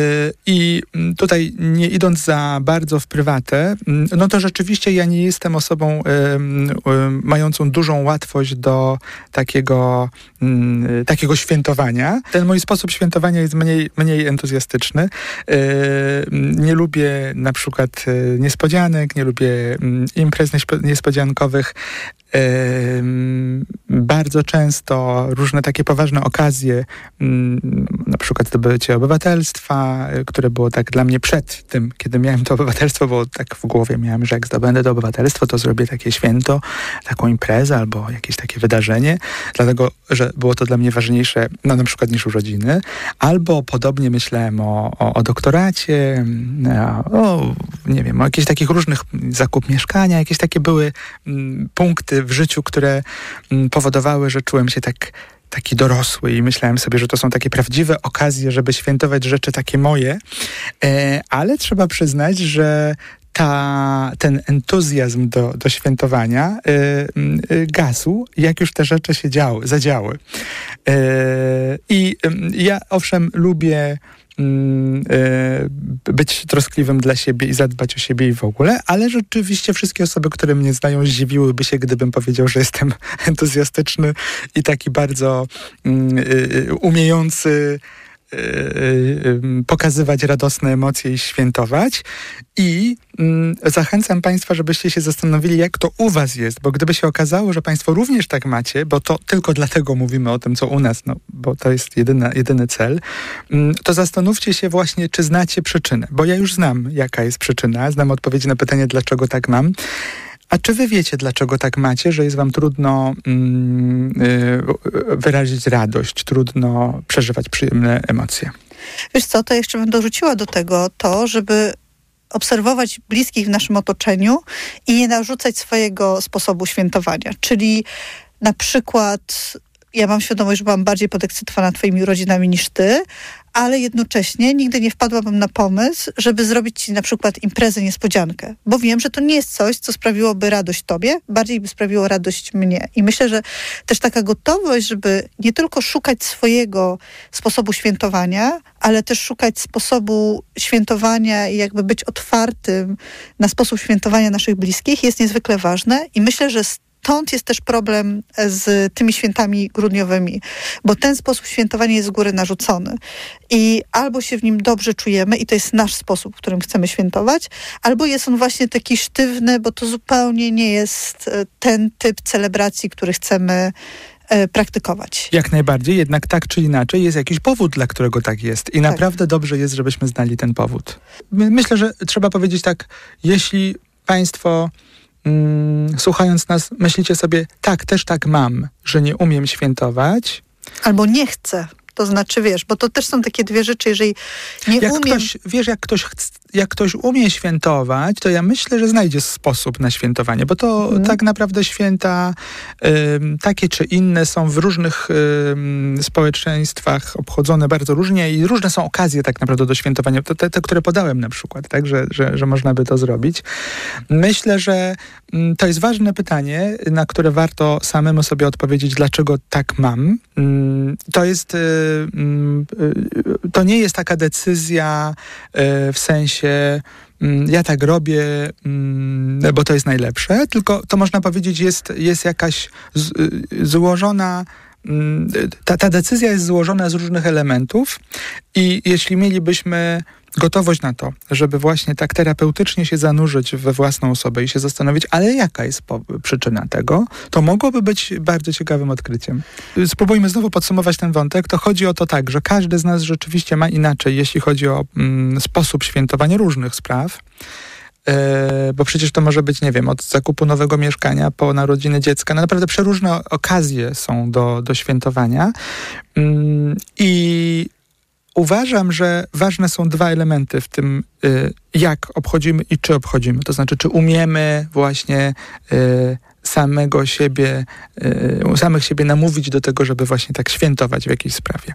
Speaker 7: I mm, tutaj, nie idąc za bardzo w prywatę, mm, no to rzeczywiście ja nie jestem osobą ym, ym, mającą dużą łatwość do takiego, mm, takiego świętowania. Ten mój sposób świętowania jest mniej, mniej entuzjastyczny. Nie lubię na przykład niespodzianek, nie lubię mm, imprez niespodziankowych. Bardzo często różne takie poważne okazje, mm, na przykład zdobycie obywatelstwa, y, które było tak dla mnie przed tym, kiedy miałem to obywatelstwo, bo tak w głowie miałem, że jak zdobędę to obywatelstwo, to zrobię takie święto, taką imprezę albo jakieś takie wydarzenie, dlatego, że było to dla mnie ważniejsze, no na przykład niż urodziny, albo podobnie myślałem o, o, o doktoracie, mm, o, nie wiem, o jakichś takich różnych zakup mieszkania, jakieś takie były mm, punkty w życiu, które mm, powodowały, że czułem się tak taki dorosły i myślałem sobie, że to są takie prawdziwe okazje, żeby świętować rzeczy takie moje, e, ale trzeba przyznać, że ta, ten entuzjazm do, do świętowania y, y, gasł, jak już te rzeczy się działy, zadziały. E, I ym, ja owszem lubię mm, być troskliwym dla siebie i zadbać o siebie i w ogóle, ale rzeczywiście wszystkie osoby, które mnie znają, zdziwiłyby się, gdybym powiedział, że jestem entuzjastyczny i taki bardzo mm, y, y, umiejący y, y, y, pokazywać radosne emocje i świętować. I mm, zachęcam Państwa, żebyście się zastanowili, jak to u Was jest, bo gdyby się okazało, że Państwo również tak macie, bo to tylko dlatego mówimy o tym, co u nas, no, bo to jest jedyna, jedyny cel, mm, to zastanówcie się właśnie, czy znacie przyczynę, bo ja już znam, jaka jest przyczyna, znam odpowiedzi na pytanie, dlaczego tak mam. A czy wy wiecie, dlaczego tak macie, że jest wam trudno mm, y, wyrazić radość, trudno przeżywać przyjemne emocje?
Speaker 6: Wiesz co, to jeszcze bym dorzuciła do tego to, żeby obserwować bliskich w naszym otoczeniu i nie narzucać swojego sposobu świętowania. Czyli na przykład ja mam świadomość, że byłam bardziej podekscytowana twoimi urodzinami niż ty, ale jednocześnie nigdy nie wpadłabym na pomysł, żeby zrobić ci na przykład imprezę niespodziankę, bo wiem, że to nie jest coś, co sprawiłoby radość tobie, bardziej by sprawiło radość mnie. I myślę, że też taka gotowość, żeby nie tylko szukać swojego sposobu świętowania, ale też szukać sposobu świętowania i jakby być otwartym na sposób świętowania naszych bliskich jest niezwykle ważne i myślę, że Stąd jest też problem z tymi świętami grudniowymi, bo ten sposób świętowania jest z góry narzucony. I albo się w nim dobrze czujemy, i to jest nasz sposób, w którym chcemy świętować, albo jest on właśnie taki sztywny, bo to zupełnie nie jest e, ten typ celebracji, który chcemy e, praktykować.
Speaker 7: Jak najbardziej, jednak tak czy inaczej jest jakiś powód, dla którego tak jest. I naprawdę dobrze jest, żebyśmy znali ten powód. My- Myślę, że trzeba powiedzieć tak, jeśli Państwo mm, słuchając nas myślicie sobie, tak, też tak mam, że nie umiem świętować,
Speaker 6: Albo nie chcę. To znaczy, wiesz, bo to też są takie dwie rzeczy, jeżeli nie
Speaker 7: jak
Speaker 6: umiem...
Speaker 7: Ktoś, wiesz, jak ktoś, jak ktoś umie świętować, to ja myślę, że znajdzie sposób na świętowanie, bo to
Speaker 6: Mhm.
Speaker 7: tak naprawdę święta ym, takie czy inne są w różnych ym, społeczeństwach obchodzone bardzo różnie i różne są okazje tak naprawdę do świętowania. To te, te które podałem na przykład, tak, że, że, że można by to zrobić. Myślę, że to jest ważne pytanie, na które warto samemu sobie odpowiedzieć, dlaczego tak mam. To jest, y, y, to nie jest taka decyzja y, w sensie mm, ja tak robię, mm, bo to jest najlepsze, tylko to można powiedzieć jest, jest jakaś z, y, złożona mm, ta, ta decyzja jest złożona z różnych elementów i jeśli mielibyśmy gotowość na to, żeby właśnie tak terapeutycznie się zanurzyć we własną osobę i się zastanowić, ale jaka jest przyczyna tego, to mogłoby być bardzo ciekawym odkryciem. Spróbujmy znowu podsumować ten wątek. To chodzi o to tak, że każdy z nas rzeczywiście ma inaczej, jeśli chodzi o mm, sposób świętowania różnych spraw. E, bo przecież to może być, nie wiem, od zakupu nowego mieszkania po narodziny dziecka. No naprawdę przeróżne okazje są do, do świętowania. Mm, I uważam, że ważne są dwa elementy w tym, y, jak obchodzimy i czy obchodzimy. To znaczy, czy umiemy właśnie y, samego siebie, y, samych siebie namówić do tego, żeby właśnie tak świętować w jakiejś sprawie.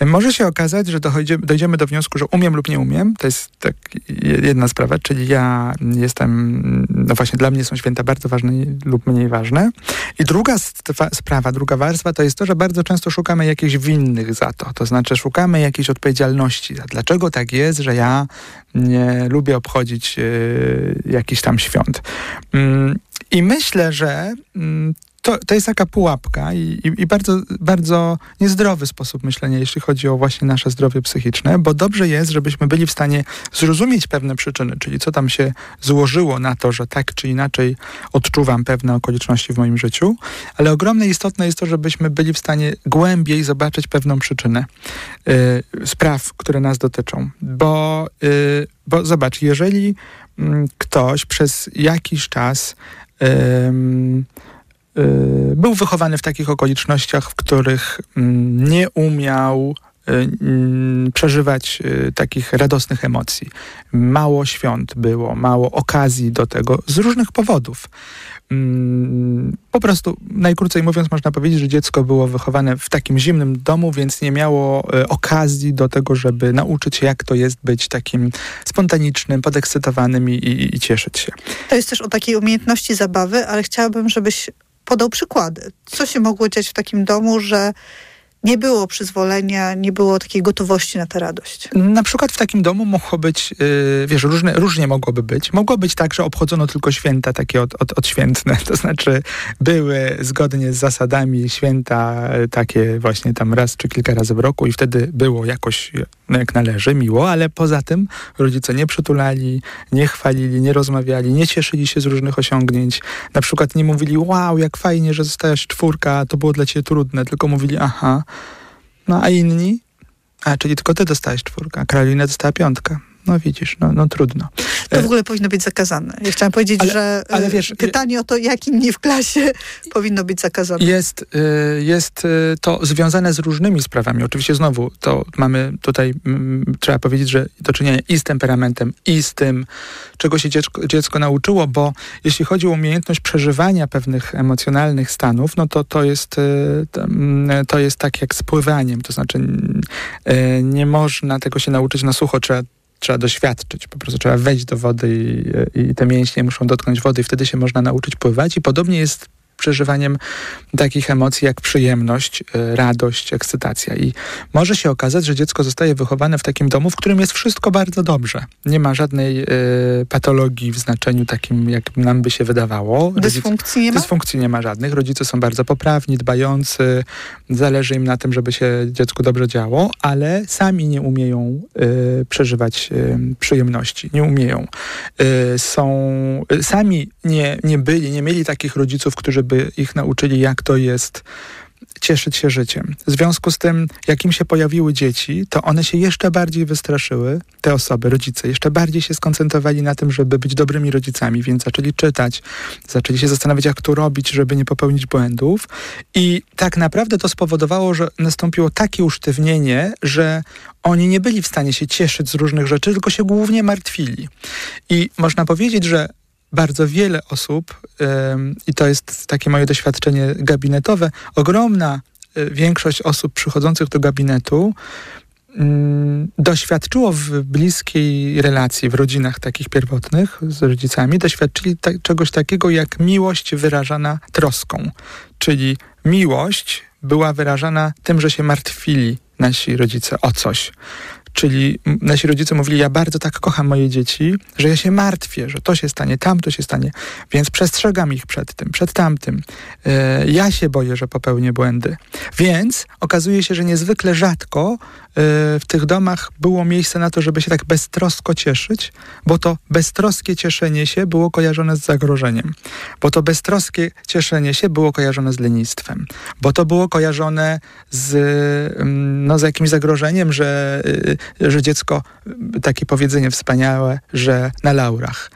Speaker 7: Może się okazać, że dojdziemy do wniosku, że umiem lub nie umiem. To jest tak jedna sprawa, czyli ja jestem, no właśnie dla mnie są święta bardzo ważne lub mniej ważne. I druga sprawa, druga warstwa to jest to, że bardzo często szukamy jakichś winnych za to. To znaczy szukamy jakiejś odpowiedzialności. Dlaczego tak jest, że ja nie lubię obchodzić yy, jakichś tam świąt. Yy, I myślę, że yy, to, to jest taka pułapka i, i, i, bardzo, bardzo niezdrowy sposób myślenia, jeśli chodzi o właśnie nasze zdrowie psychiczne, bo dobrze jest, żebyśmy byli w stanie zrozumieć pewne przyczyny, czyli co tam się złożyło na to, że tak czy inaczej odczuwam pewne okoliczności w moim życiu, ale ogromnie istotne jest to, żebyśmy byli w stanie głębiej zobaczyć pewną przyczynę y, spraw, które nas dotyczą. Bo, y, bo zobacz, jeżeli y, ktoś przez jakiś czas był wychowany w takich okolicznościach, w których mm, nie umiał przeżywać y, takich radosnych emocji. Mało świąt było, mało okazji do tego z różnych powodów. Mm, po prostu, najkrócej mówiąc, można powiedzieć, że dziecko było wychowane w takim zimnym domu, więc nie miało y, okazji do tego, żeby nauczyć się, jak to jest być takim spontanicznym, podekscytowanym i, i, i cieszyć się.
Speaker 6: To jest też o takiej umiejętności zabawy, ale chciałabym, żebyś podał przykłady. Co się mogło dziać w takim domu, że nie było przyzwolenia, nie było takiej gotowości na tę radość.
Speaker 7: Na przykład w takim domu mogło być, yy, wiesz, różne, różnie mogłoby być. Mogło być tak, że obchodzono tylko święta takie od, od, odświętne, to znaczy były zgodnie z zasadami święta takie właśnie tam raz czy kilka razy w roku i wtedy było jakoś no jak należy, miło, ale poza tym rodzice nie przytulali, nie chwalili, nie rozmawiali, nie cieszyli się z różnych osiągnięć. Na przykład nie mówili, wow, jak fajnie, że zostałaś czwórka, to było dla ciebie trudne, tylko mówili, aha, no a inni? A, czyli tylko ty dostałeś czwórkę, a Karolina dostała piątkę. No widzisz, no, no trudno.
Speaker 6: To w ogóle powinno być zakazane. Ja chciałam powiedzieć,
Speaker 7: ale,
Speaker 6: że
Speaker 7: ale wiesz,
Speaker 6: pytanie o to, jak inni w klasie powinno być zakazane.
Speaker 7: Jest, jest to związane z różnymi sprawami. Oczywiście znowu to mamy tutaj, trzeba powiedzieć, że do czynienia i z temperamentem, i z tym, czego się dziecko, dziecko nauczyło, bo jeśli chodzi o umiejętność przeżywania pewnych emocjonalnych stanów, no to to jest, to jest tak jak z pływaniem. To znaczy nie można tego się nauczyć na sucho, trzeba trzeba doświadczyć, po prostu trzeba wejść do wody i, i, te mięśnie muszą dotknąć wody i wtedy się można nauczyć pływać i podobnie jest przeżywaniem takich emocji jak przyjemność, radość, ekscytacja. I może się okazać, że dziecko zostaje wychowane w takim domu, w którym jest wszystko bardzo dobrze. Nie ma żadnej y, patologii w znaczeniu takim, jak nam by się wydawało.
Speaker 6: Dysfunkcji nie ma?
Speaker 7: Dysfunkcji nie ma żadnych. Rodzice są bardzo poprawni, dbający. Zależy im na tym, żeby się dziecku dobrze działo, ale sami nie umieją y, przeżywać y, przyjemności. Nie umieją. są, sami nie, nie byli, nie mieli takich rodziców, którzy by ich nauczyli, jak to jest cieszyć się życiem. W związku z tym, jak im się pojawiły dzieci, to one się jeszcze bardziej wystraszyły, te osoby, rodzice, jeszcze bardziej się skoncentrowali na tym, żeby być dobrymi rodzicami, więc zaczęli czytać, zaczęli się zastanawiać, jak to robić, żeby nie popełnić błędów. I tak naprawdę to spowodowało, że nastąpiło takie usztywnienie, że oni nie byli w stanie się cieszyć z różnych rzeczy, tylko się głównie martwili. I można powiedzieć, że bardzo wiele osób, i to jest takie moje doświadczenie gabinetowe, ogromna y, większość osób przychodzących do gabinetu ym, doświadczyło w bliskiej relacji, w rodzinach takich pierwotnych z rodzicami, doświadczyli ta, czegoś takiego jak miłość wyrażana troską. Czyli miłość była wyrażana tym, że się martwili nasi rodzice o coś. Czyli nasi rodzice mówili, ja bardzo tak kocham moje dzieci, że ja się martwię, że to się stanie, tamto się stanie, więc przestrzegam ich przed tym, przed tamtym. E, ja się boję, że popełnię błędy. Więc okazuje się, że niezwykle rzadko w tych domach było miejsce na to, żeby się tak beztrosko cieszyć, bo to beztroskie cieszenie się było kojarzone z zagrożeniem, bo to beztroskie cieszenie się było kojarzone z lenistwem, bo to było kojarzone z, mm, no, z jakimś zagrożeniem, że e, że dziecko, takie powiedzenie wspaniałe, że na laurach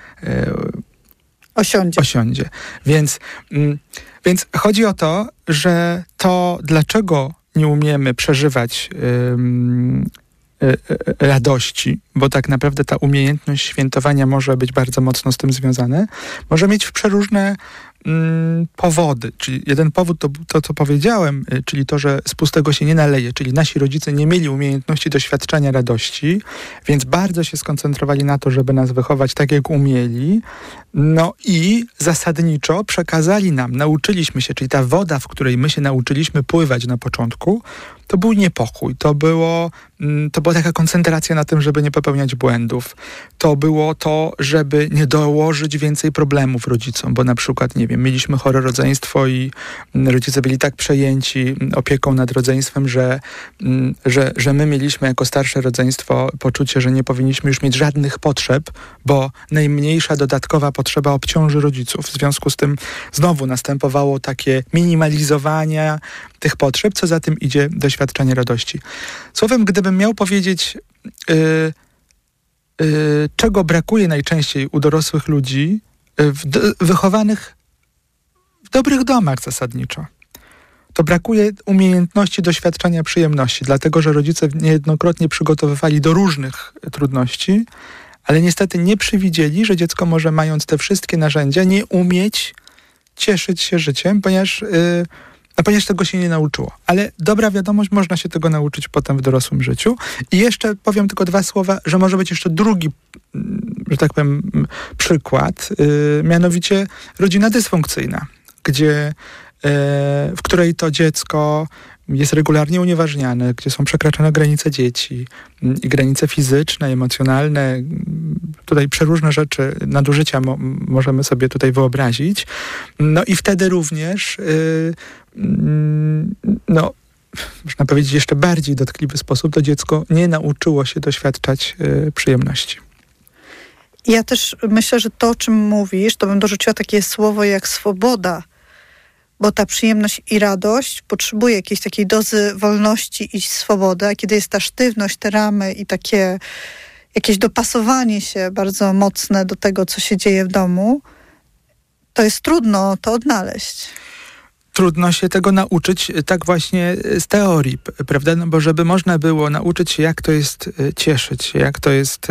Speaker 6: osiądzie.
Speaker 7: osiądzie. Więc, mm, więc chodzi o to, że to, dlaczego nie umiemy przeżywać e, e, radości, bo tak naprawdę ta umiejętność świętowania może być bardzo mocno z tym związane, może mieć przeróżne powody. Czyli jeden powód to to, co powiedziałem, y, czyli to, że z pustego się nie naleje, czyli nasi rodzice nie mieli umiejętności doświadczania radości, więc bardzo się skoncentrowali na to, żeby nas wychować tak, jak umieli. No i zasadniczo przekazali nam, nauczyliśmy się, czyli ta woda, w której my się nauczyliśmy pływać na początku, to był niepokój, to, było, mm, to była taka koncentracja na tym, żeby nie popełniać błędów. To było to, żeby nie dołożyć więcej problemów rodzicom, bo na przykład, nie wiem, mieliśmy chore rodzeństwo i mm, rodzice byli tak przejęci mm, opieką nad rodzeństwem, że, że, że my mieliśmy jako starsze rodzeństwo poczucie, że nie powinniśmy już mieć żadnych potrzeb, bo najmniejsza dodatkowa potrzeba obciąży rodziców. W związku z tym znowu następowało takie minimalizowanie tych potrzeb, co za tym idzie doświadczenie radości. Słowem, gdybym miał powiedzieć, yy, yy, czego brakuje najczęściej u dorosłych ludzi, yy, w wychowanych w dobrych domach zasadniczo, to brakuje umiejętności doświadczenia przyjemności, dlatego że rodzice niejednokrotnie przygotowywali do różnych trudności, ale niestety nie przewidzieli, że dziecko może, mając te wszystkie narzędzia, nie umieć cieszyć się życiem, ponieważ. Yy, no ponieważ tego się nie nauczyło. Ale dobra wiadomość, można się tego nauczyć potem w dorosłym życiu. I jeszcze powiem tylko dwa słowa, że może być jeszcze drugi, mm, że tak powiem, mm, przykład, yy, mianowicie rodzina dysfunkcyjna, gdzie, yy, w której to dziecko jest regularnie unieważniane, gdzie są przekraczane granice dzieci, mm, i granice fizyczne, emocjonalne, tutaj przeróżne rzeczy, nadużycia mo możemy sobie tutaj wyobrazić. No i wtedy również yy, no, można powiedzieć, jeszcze bardziej dotkliwy sposób, to dziecko nie nauczyło się doświadczać y, przyjemności.
Speaker 6: Ja też myślę, że to, o czym mówisz, to bym dorzuciła takie słowo jak swoboda, bo ta przyjemność i radość potrzebuje jakiejś takiej dozy wolności i swobody, a kiedy jest ta sztywność, te ramy i takie jakieś dopasowanie się bardzo mocne do tego, co się dzieje w domu, to jest trudno to odnaleźć
Speaker 7: trudno się tego nauczyć e, tak właśnie e, z teorii, prawda? No bo żeby można było nauczyć się, jak to jest e, cieszyć się, jak to jest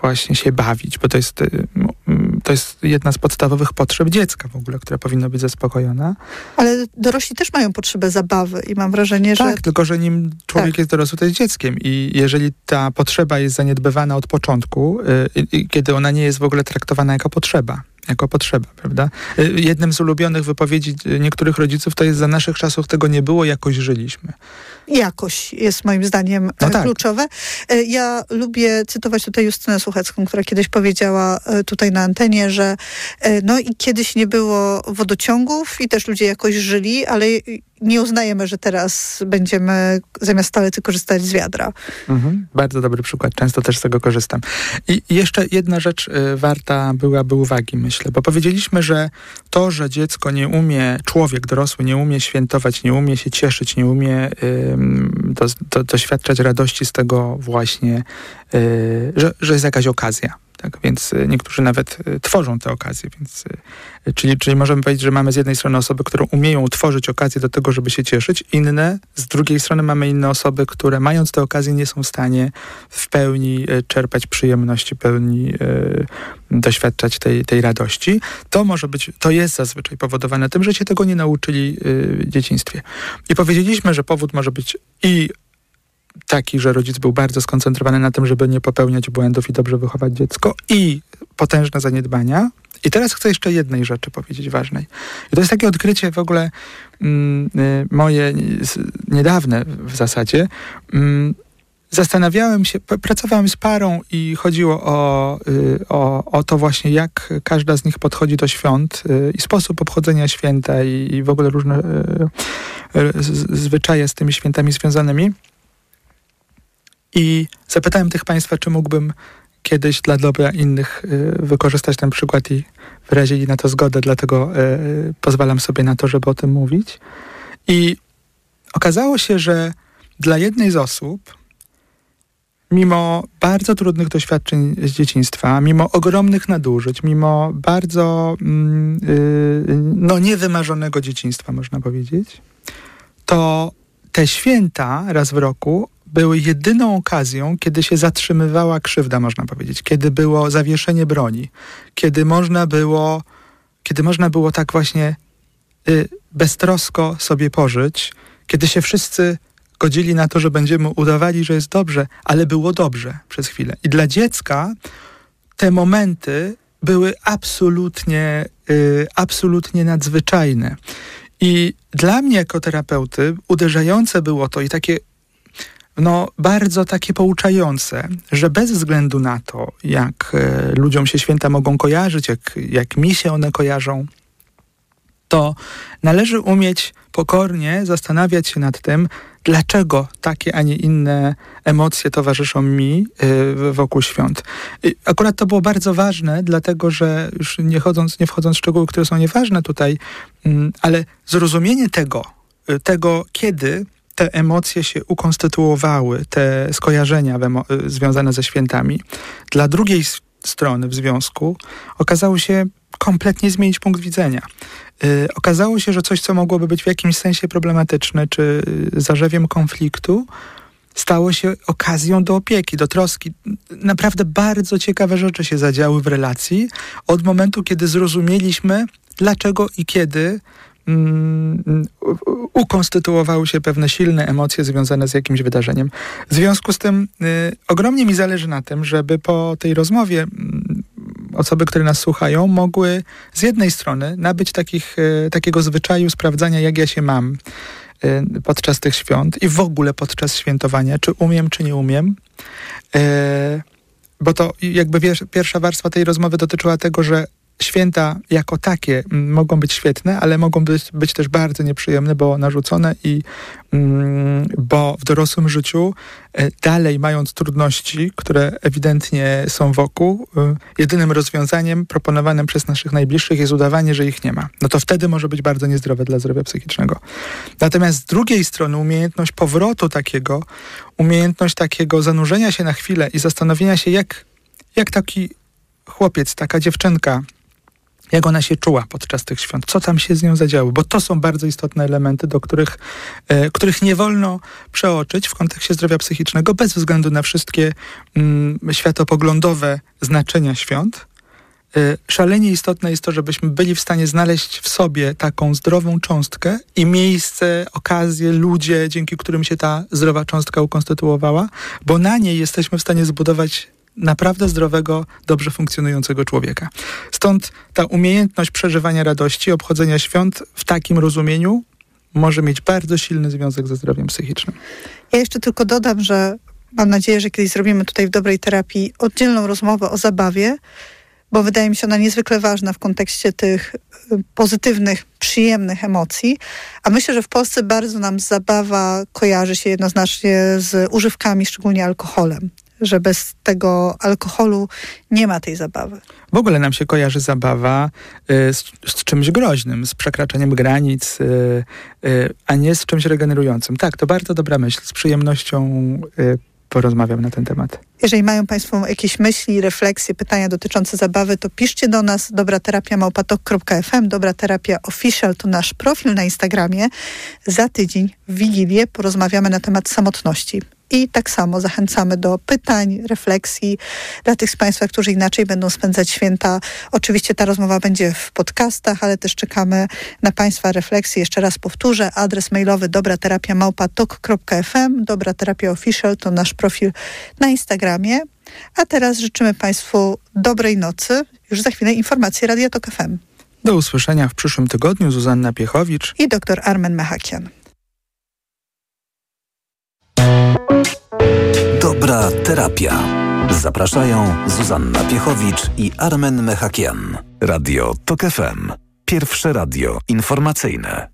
Speaker 7: właśnie się bawić, bo to jest, to jest jedna z podstawowych potrzeb dziecka w ogóle, która powinna być zaspokojona.
Speaker 6: Ale dorośli też mają potrzebę zabawy i mam wrażenie,
Speaker 7: że... Tak, tylko że nim człowiek tak. jest dorosły, to jest dzieckiem i jeżeli ta potrzeba jest zaniedbywana od początku, kiedy ona nie jest w ogóle traktowana jako potrzeba, jako potrzeba, prawda? Y, jednym z ulubionych wypowiedzi y, niektórych rodziców to jest za naszych czasów tego nie było, jakoś żyliśmy.
Speaker 6: Jakoś jest moim zdaniem no tak. kluczowe. Y, ja lubię cytować tutaj Justynę Słuchecką, która kiedyś powiedziała tutaj na antenie, że no i kiedyś nie było wodociągów i też ludzie jakoś żyli, ale nie uznajemy, że teraz będziemy zamiast talety korzystać z wiadra.
Speaker 7: Mhm, bardzo dobry przykład, często też z tego korzystam. I jeszcze jedna rzecz y, warta byłaby uwagi, myślę, bo powiedzieliśmy, że to, że dziecko nie umie, człowiek dorosły nie umie świętować, nie umie się cieszyć, nie umie do, do, doświadczać radości z tego właśnie, y, że, że jest jakaś okazja. Tak, więc y, niektórzy nawet y, tworzą te okazje. Więc, y, czyli, czyli możemy powiedzieć, że mamy z jednej strony osoby, które umieją tworzyć okazje do tego, żeby się cieszyć, inne, z drugiej strony mamy inne osoby, które mając te okazje nie są w stanie w pełni czerpać przyjemności, pełni doświadczać tej, tej radości. To może być, to jest zazwyczaj powodowane tym, że się tego nie nauczyli w dzieciństwie. I powiedzieliśmy, że powód może być i taki, że rodzic był bardzo skoncentrowany na tym, żeby nie popełniać błędów i dobrze wychować dziecko i potężne zaniedbania. I teraz chcę jeszcze jednej rzeczy powiedzieć ważnej. I to jest takie odkrycie w ogóle mm, y, moje niedawne w zasadzie. Mm, zastanawiałem się, pracowałem z parą i chodziło o, y, o, o to właśnie, jak każda z nich podchodzi do świąt y, i sposób obchodzenia święta i, i w ogóle różne zwyczaje z tymi świętami związanymi. I zapytałem tych Państwa, czy mógłbym kiedyś dla dobra innych y, wykorzystać ten przykład i wyrazili na to zgodę, dlatego y, pozwalam sobie na to, żeby o tym mówić. I okazało się, że dla jednej z osób, mimo bardzo trudnych doświadczeń z dzieciństwa, mimo ogromnych nadużyć, mimo bardzo mm, y, no, niewymarzonego dzieciństwa, można powiedzieć, to te święta raz w roku były jedyną okazją, kiedy się zatrzymywała krzywda, można powiedzieć, kiedy było zawieszenie broni, kiedy można było, kiedy można było tak właśnie y, beztrosko sobie pożyć, kiedy się wszyscy godzili na to, że będziemy udawali, że jest dobrze, ale było dobrze przez chwilę. I dla dziecka te momenty były absolutnie, y, absolutnie nadzwyczajne. I dla mnie jako terapeuty uderzające było to i takie no, bardzo takie pouczające, że bez względu na to, jak e, ludziom się święta mogą kojarzyć, jak, jak mi się one kojarzą, to należy umieć pokornie zastanawiać się nad tym, dlaczego takie, a nie inne emocje towarzyszą mi y, wokół świąt. I akurat to było bardzo ważne, dlatego że już nie, chodząc, nie wchodząc w szczegóły, które są nieważne tutaj, y, ale zrozumienie tego, y, tego kiedy te emocje się ukonstytuowały, te skojarzenia związane ze świętami, dla drugiej strony w związku okazało się kompletnie zmienić punkt widzenia. Yy, okazało się, że coś, co mogłoby być w jakimś sensie problematyczne, czy zarzewiem konfliktu, stało się okazją do opieki, do troski. Naprawdę bardzo ciekawe rzeczy się zadziały w relacji od momentu, kiedy zrozumieliśmy, dlaczego i kiedy ukonstytuowały się pewne silne emocje związane z jakimś wydarzeniem. W związku z tym y, ogromnie mi zależy na tym, żeby po tej rozmowie mm, osoby, które nas słuchają, mogły z jednej strony nabyć takich, y, takiego zwyczaju sprawdzania, jak ja się mam y, podczas tych świąt i w ogóle podczas świętowania, czy umiem, czy nie umiem. Bo to jakby pierwsza warstwa tej rozmowy dotyczyła tego, że święta jako takie mm, mogą być świetne, ale mogą być, być też bardzo nieprzyjemne, bo narzucone i mm, bo w dorosłym życiu e, dalej mając trudności, które ewidentnie są wokół, e, jedynym rozwiązaniem proponowanym przez naszych najbliższych jest udawanie, że ich nie ma. No to wtedy może być bardzo niezdrowe dla zdrowia psychicznego. Natomiast z drugiej strony umiejętność powrotu takiego, umiejętność takiego zanurzenia się na chwilę i zastanowienia się, jak, jak taki chłopiec, taka dziewczynka jak ona się czuła podczas tych świąt, co tam się z nią zadziało, bo to są bardzo istotne elementy, do których, e, których nie wolno przeoczyć w kontekście zdrowia psychicznego, bez względu na wszystkie mm, światopoglądowe znaczenia świąt. E, szalenie istotne jest to, żebyśmy byli w stanie znaleźć w sobie taką zdrową cząstkę i miejsce, okazje, ludzie, dzięki którym się ta zdrowa cząstka ukonstytuowała, bo na niej jesteśmy w stanie zbudować naprawdę zdrowego, dobrze funkcjonującego człowieka. Stąd ta umiejętność przeżywania radości, obchodzenia świąt w takim rozumieniu może mieć bardzo silny związek ze zdrowiem psychicznym.
Speaker 6: Ja jeszcze tylko dodam, że mam nadzieję, że kiedyś zrobimy tutaj w dobrej terapii oddzielną rozmowę o zabawie, bo wydaje mi się ona niezwykle ważna w kontekście tych y, pozytywnych, przyjemnych emocji. A myślę, że w Polsce bardzo nam zabawa kojarzy się jednoznacznie z używkami, szczególnie alkoholem że bez tego alkoholu nie ma tej zabawy.
Speaker 7: W ogóle nam się kojarzy zabawa y, z, z, czymś groźnym, z przekraczaniem granic, y, y, a nie z czymś regenerującym. Tak, to bardzo dobra myśl. Z przyjemnością porozmawiam na ten temat.
Speaker 6: Jeżeli mają Państwo jakieś myśli, refleksje, pytania dotyczące zabawy, to piszcie do nas dobraterapia małpatok.fm. Dobra Terapia Official to nasz profil na Instagramie. Za tydzień w Wigilię porozmawiamy na temat samotności. I tak samo zachęcamy do pytań, refleksji dla tych z Państwa, którzy inaczej będą spędzać święta. Oczywiście ta rozmowa będzie w podcastach, ale też czekamy na Państwa refleksje. Jeszcze raz powtórzę, adres mailowy dobraterapia małpatok.fm. Dobra Terapia Official to nasz profil na Instagramie. A teraz życzymy Państwu dobrej nocy. Już za chwilę informacje Radio Tok FM.
Speaker 7: Do usłyszenia w przyszłym tygodniu. Zuzanna Piechowicz
Speaker 6: i dr Armen Mechakian.
Speaker 3: Dobra terapia. Zapraszają Zuzanna Piechowicz i Armen Mechakian. Radio TOK FM. Pierwsze radio informacyjne.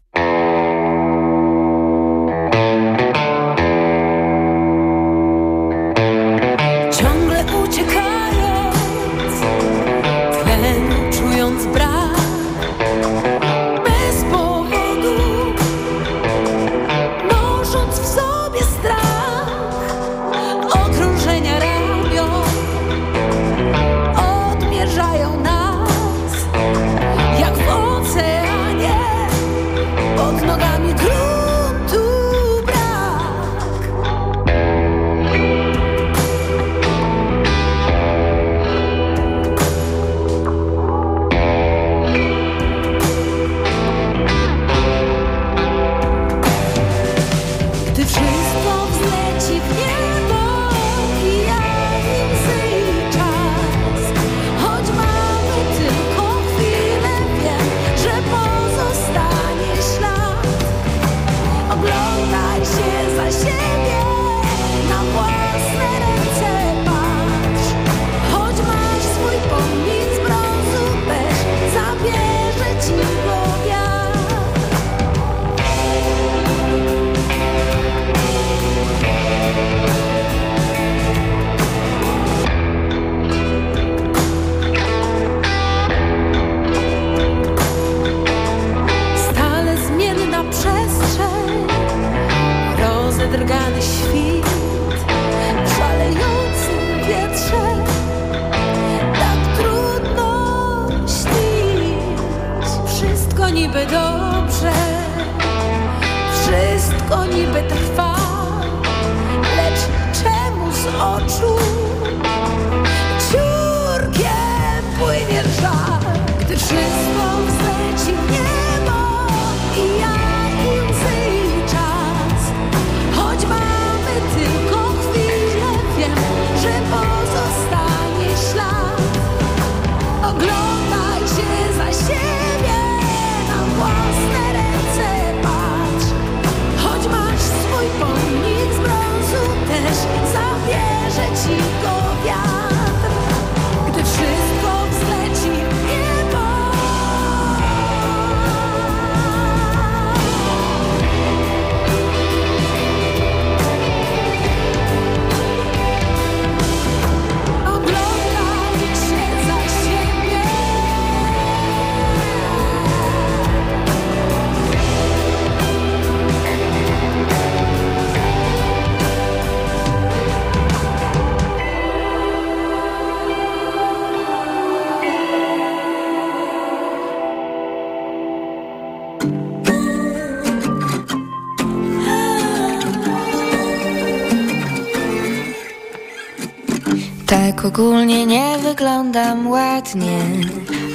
Speaker 8: Ogólnie nie wyglądam ładnie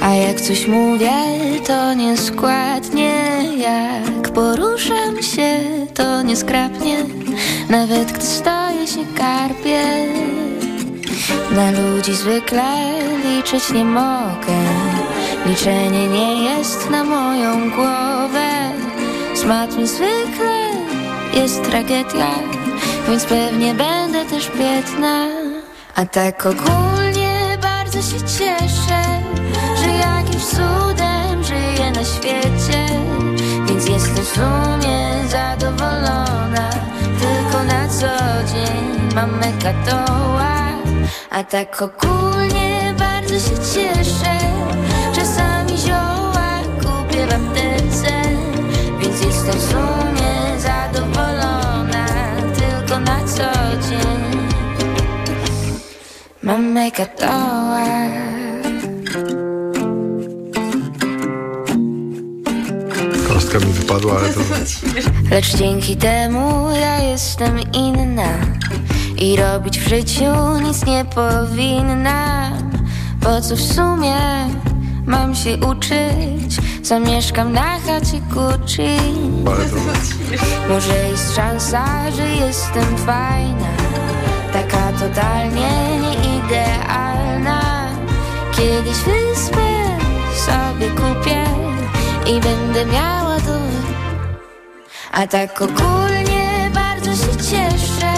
Speaker 8: A jak coś mówię, to nieskładnie Jak poruszam się, to nieskrapnie Nawet gdy stoję się karpię Na ludzi zwykle liczyć nie mogę Liczenie nie jest na moją głowę. Z matmy zwykle jest tragedia Więc pewnie będę też biedna a tak ogólnie bardzo się cieszę, że jakimś cudem żyję na świecie, więc jestem w sumie zadowolona. Tylko na co dzień mam mekatoła, a tak ogólnie bardzo się cieszę. Czasami zioła kupię w aptece, więc jestem w sumie mam mekatoła.
Speaker 9: Kostka mi wypadła, ale to...
Speaker 8: Lecz dzięki temu ja jestem inna. I robić w życiu nic nie powinnam Po co w sumie mam się uczyć Zamieszkam na chacie
Speaker 9: to...
Speaker 8: Może jest szansa, że jestem fajna totalnie nieidealna. Kiedyś wyspę sobie kupię I będę miała to. A tak ogólnie bardzo się cieszę,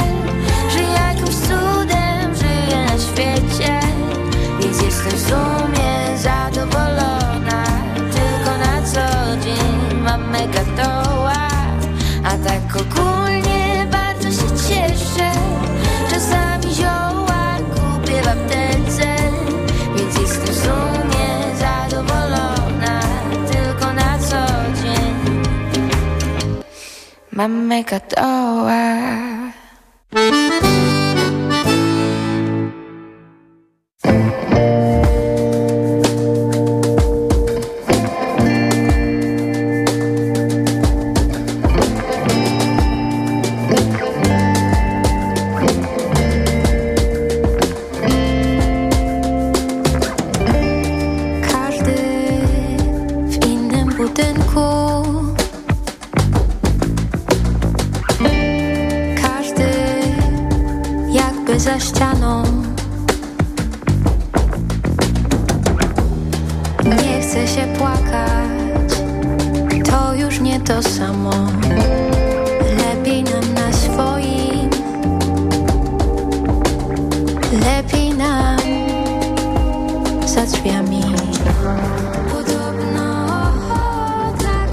Speaker 8: że jakimś cudem żyję na świecie, więc jestem w sumie zadowolona. Tylko na co dzień mam megatoła, a tak ogólnie mam megatoła. Każdy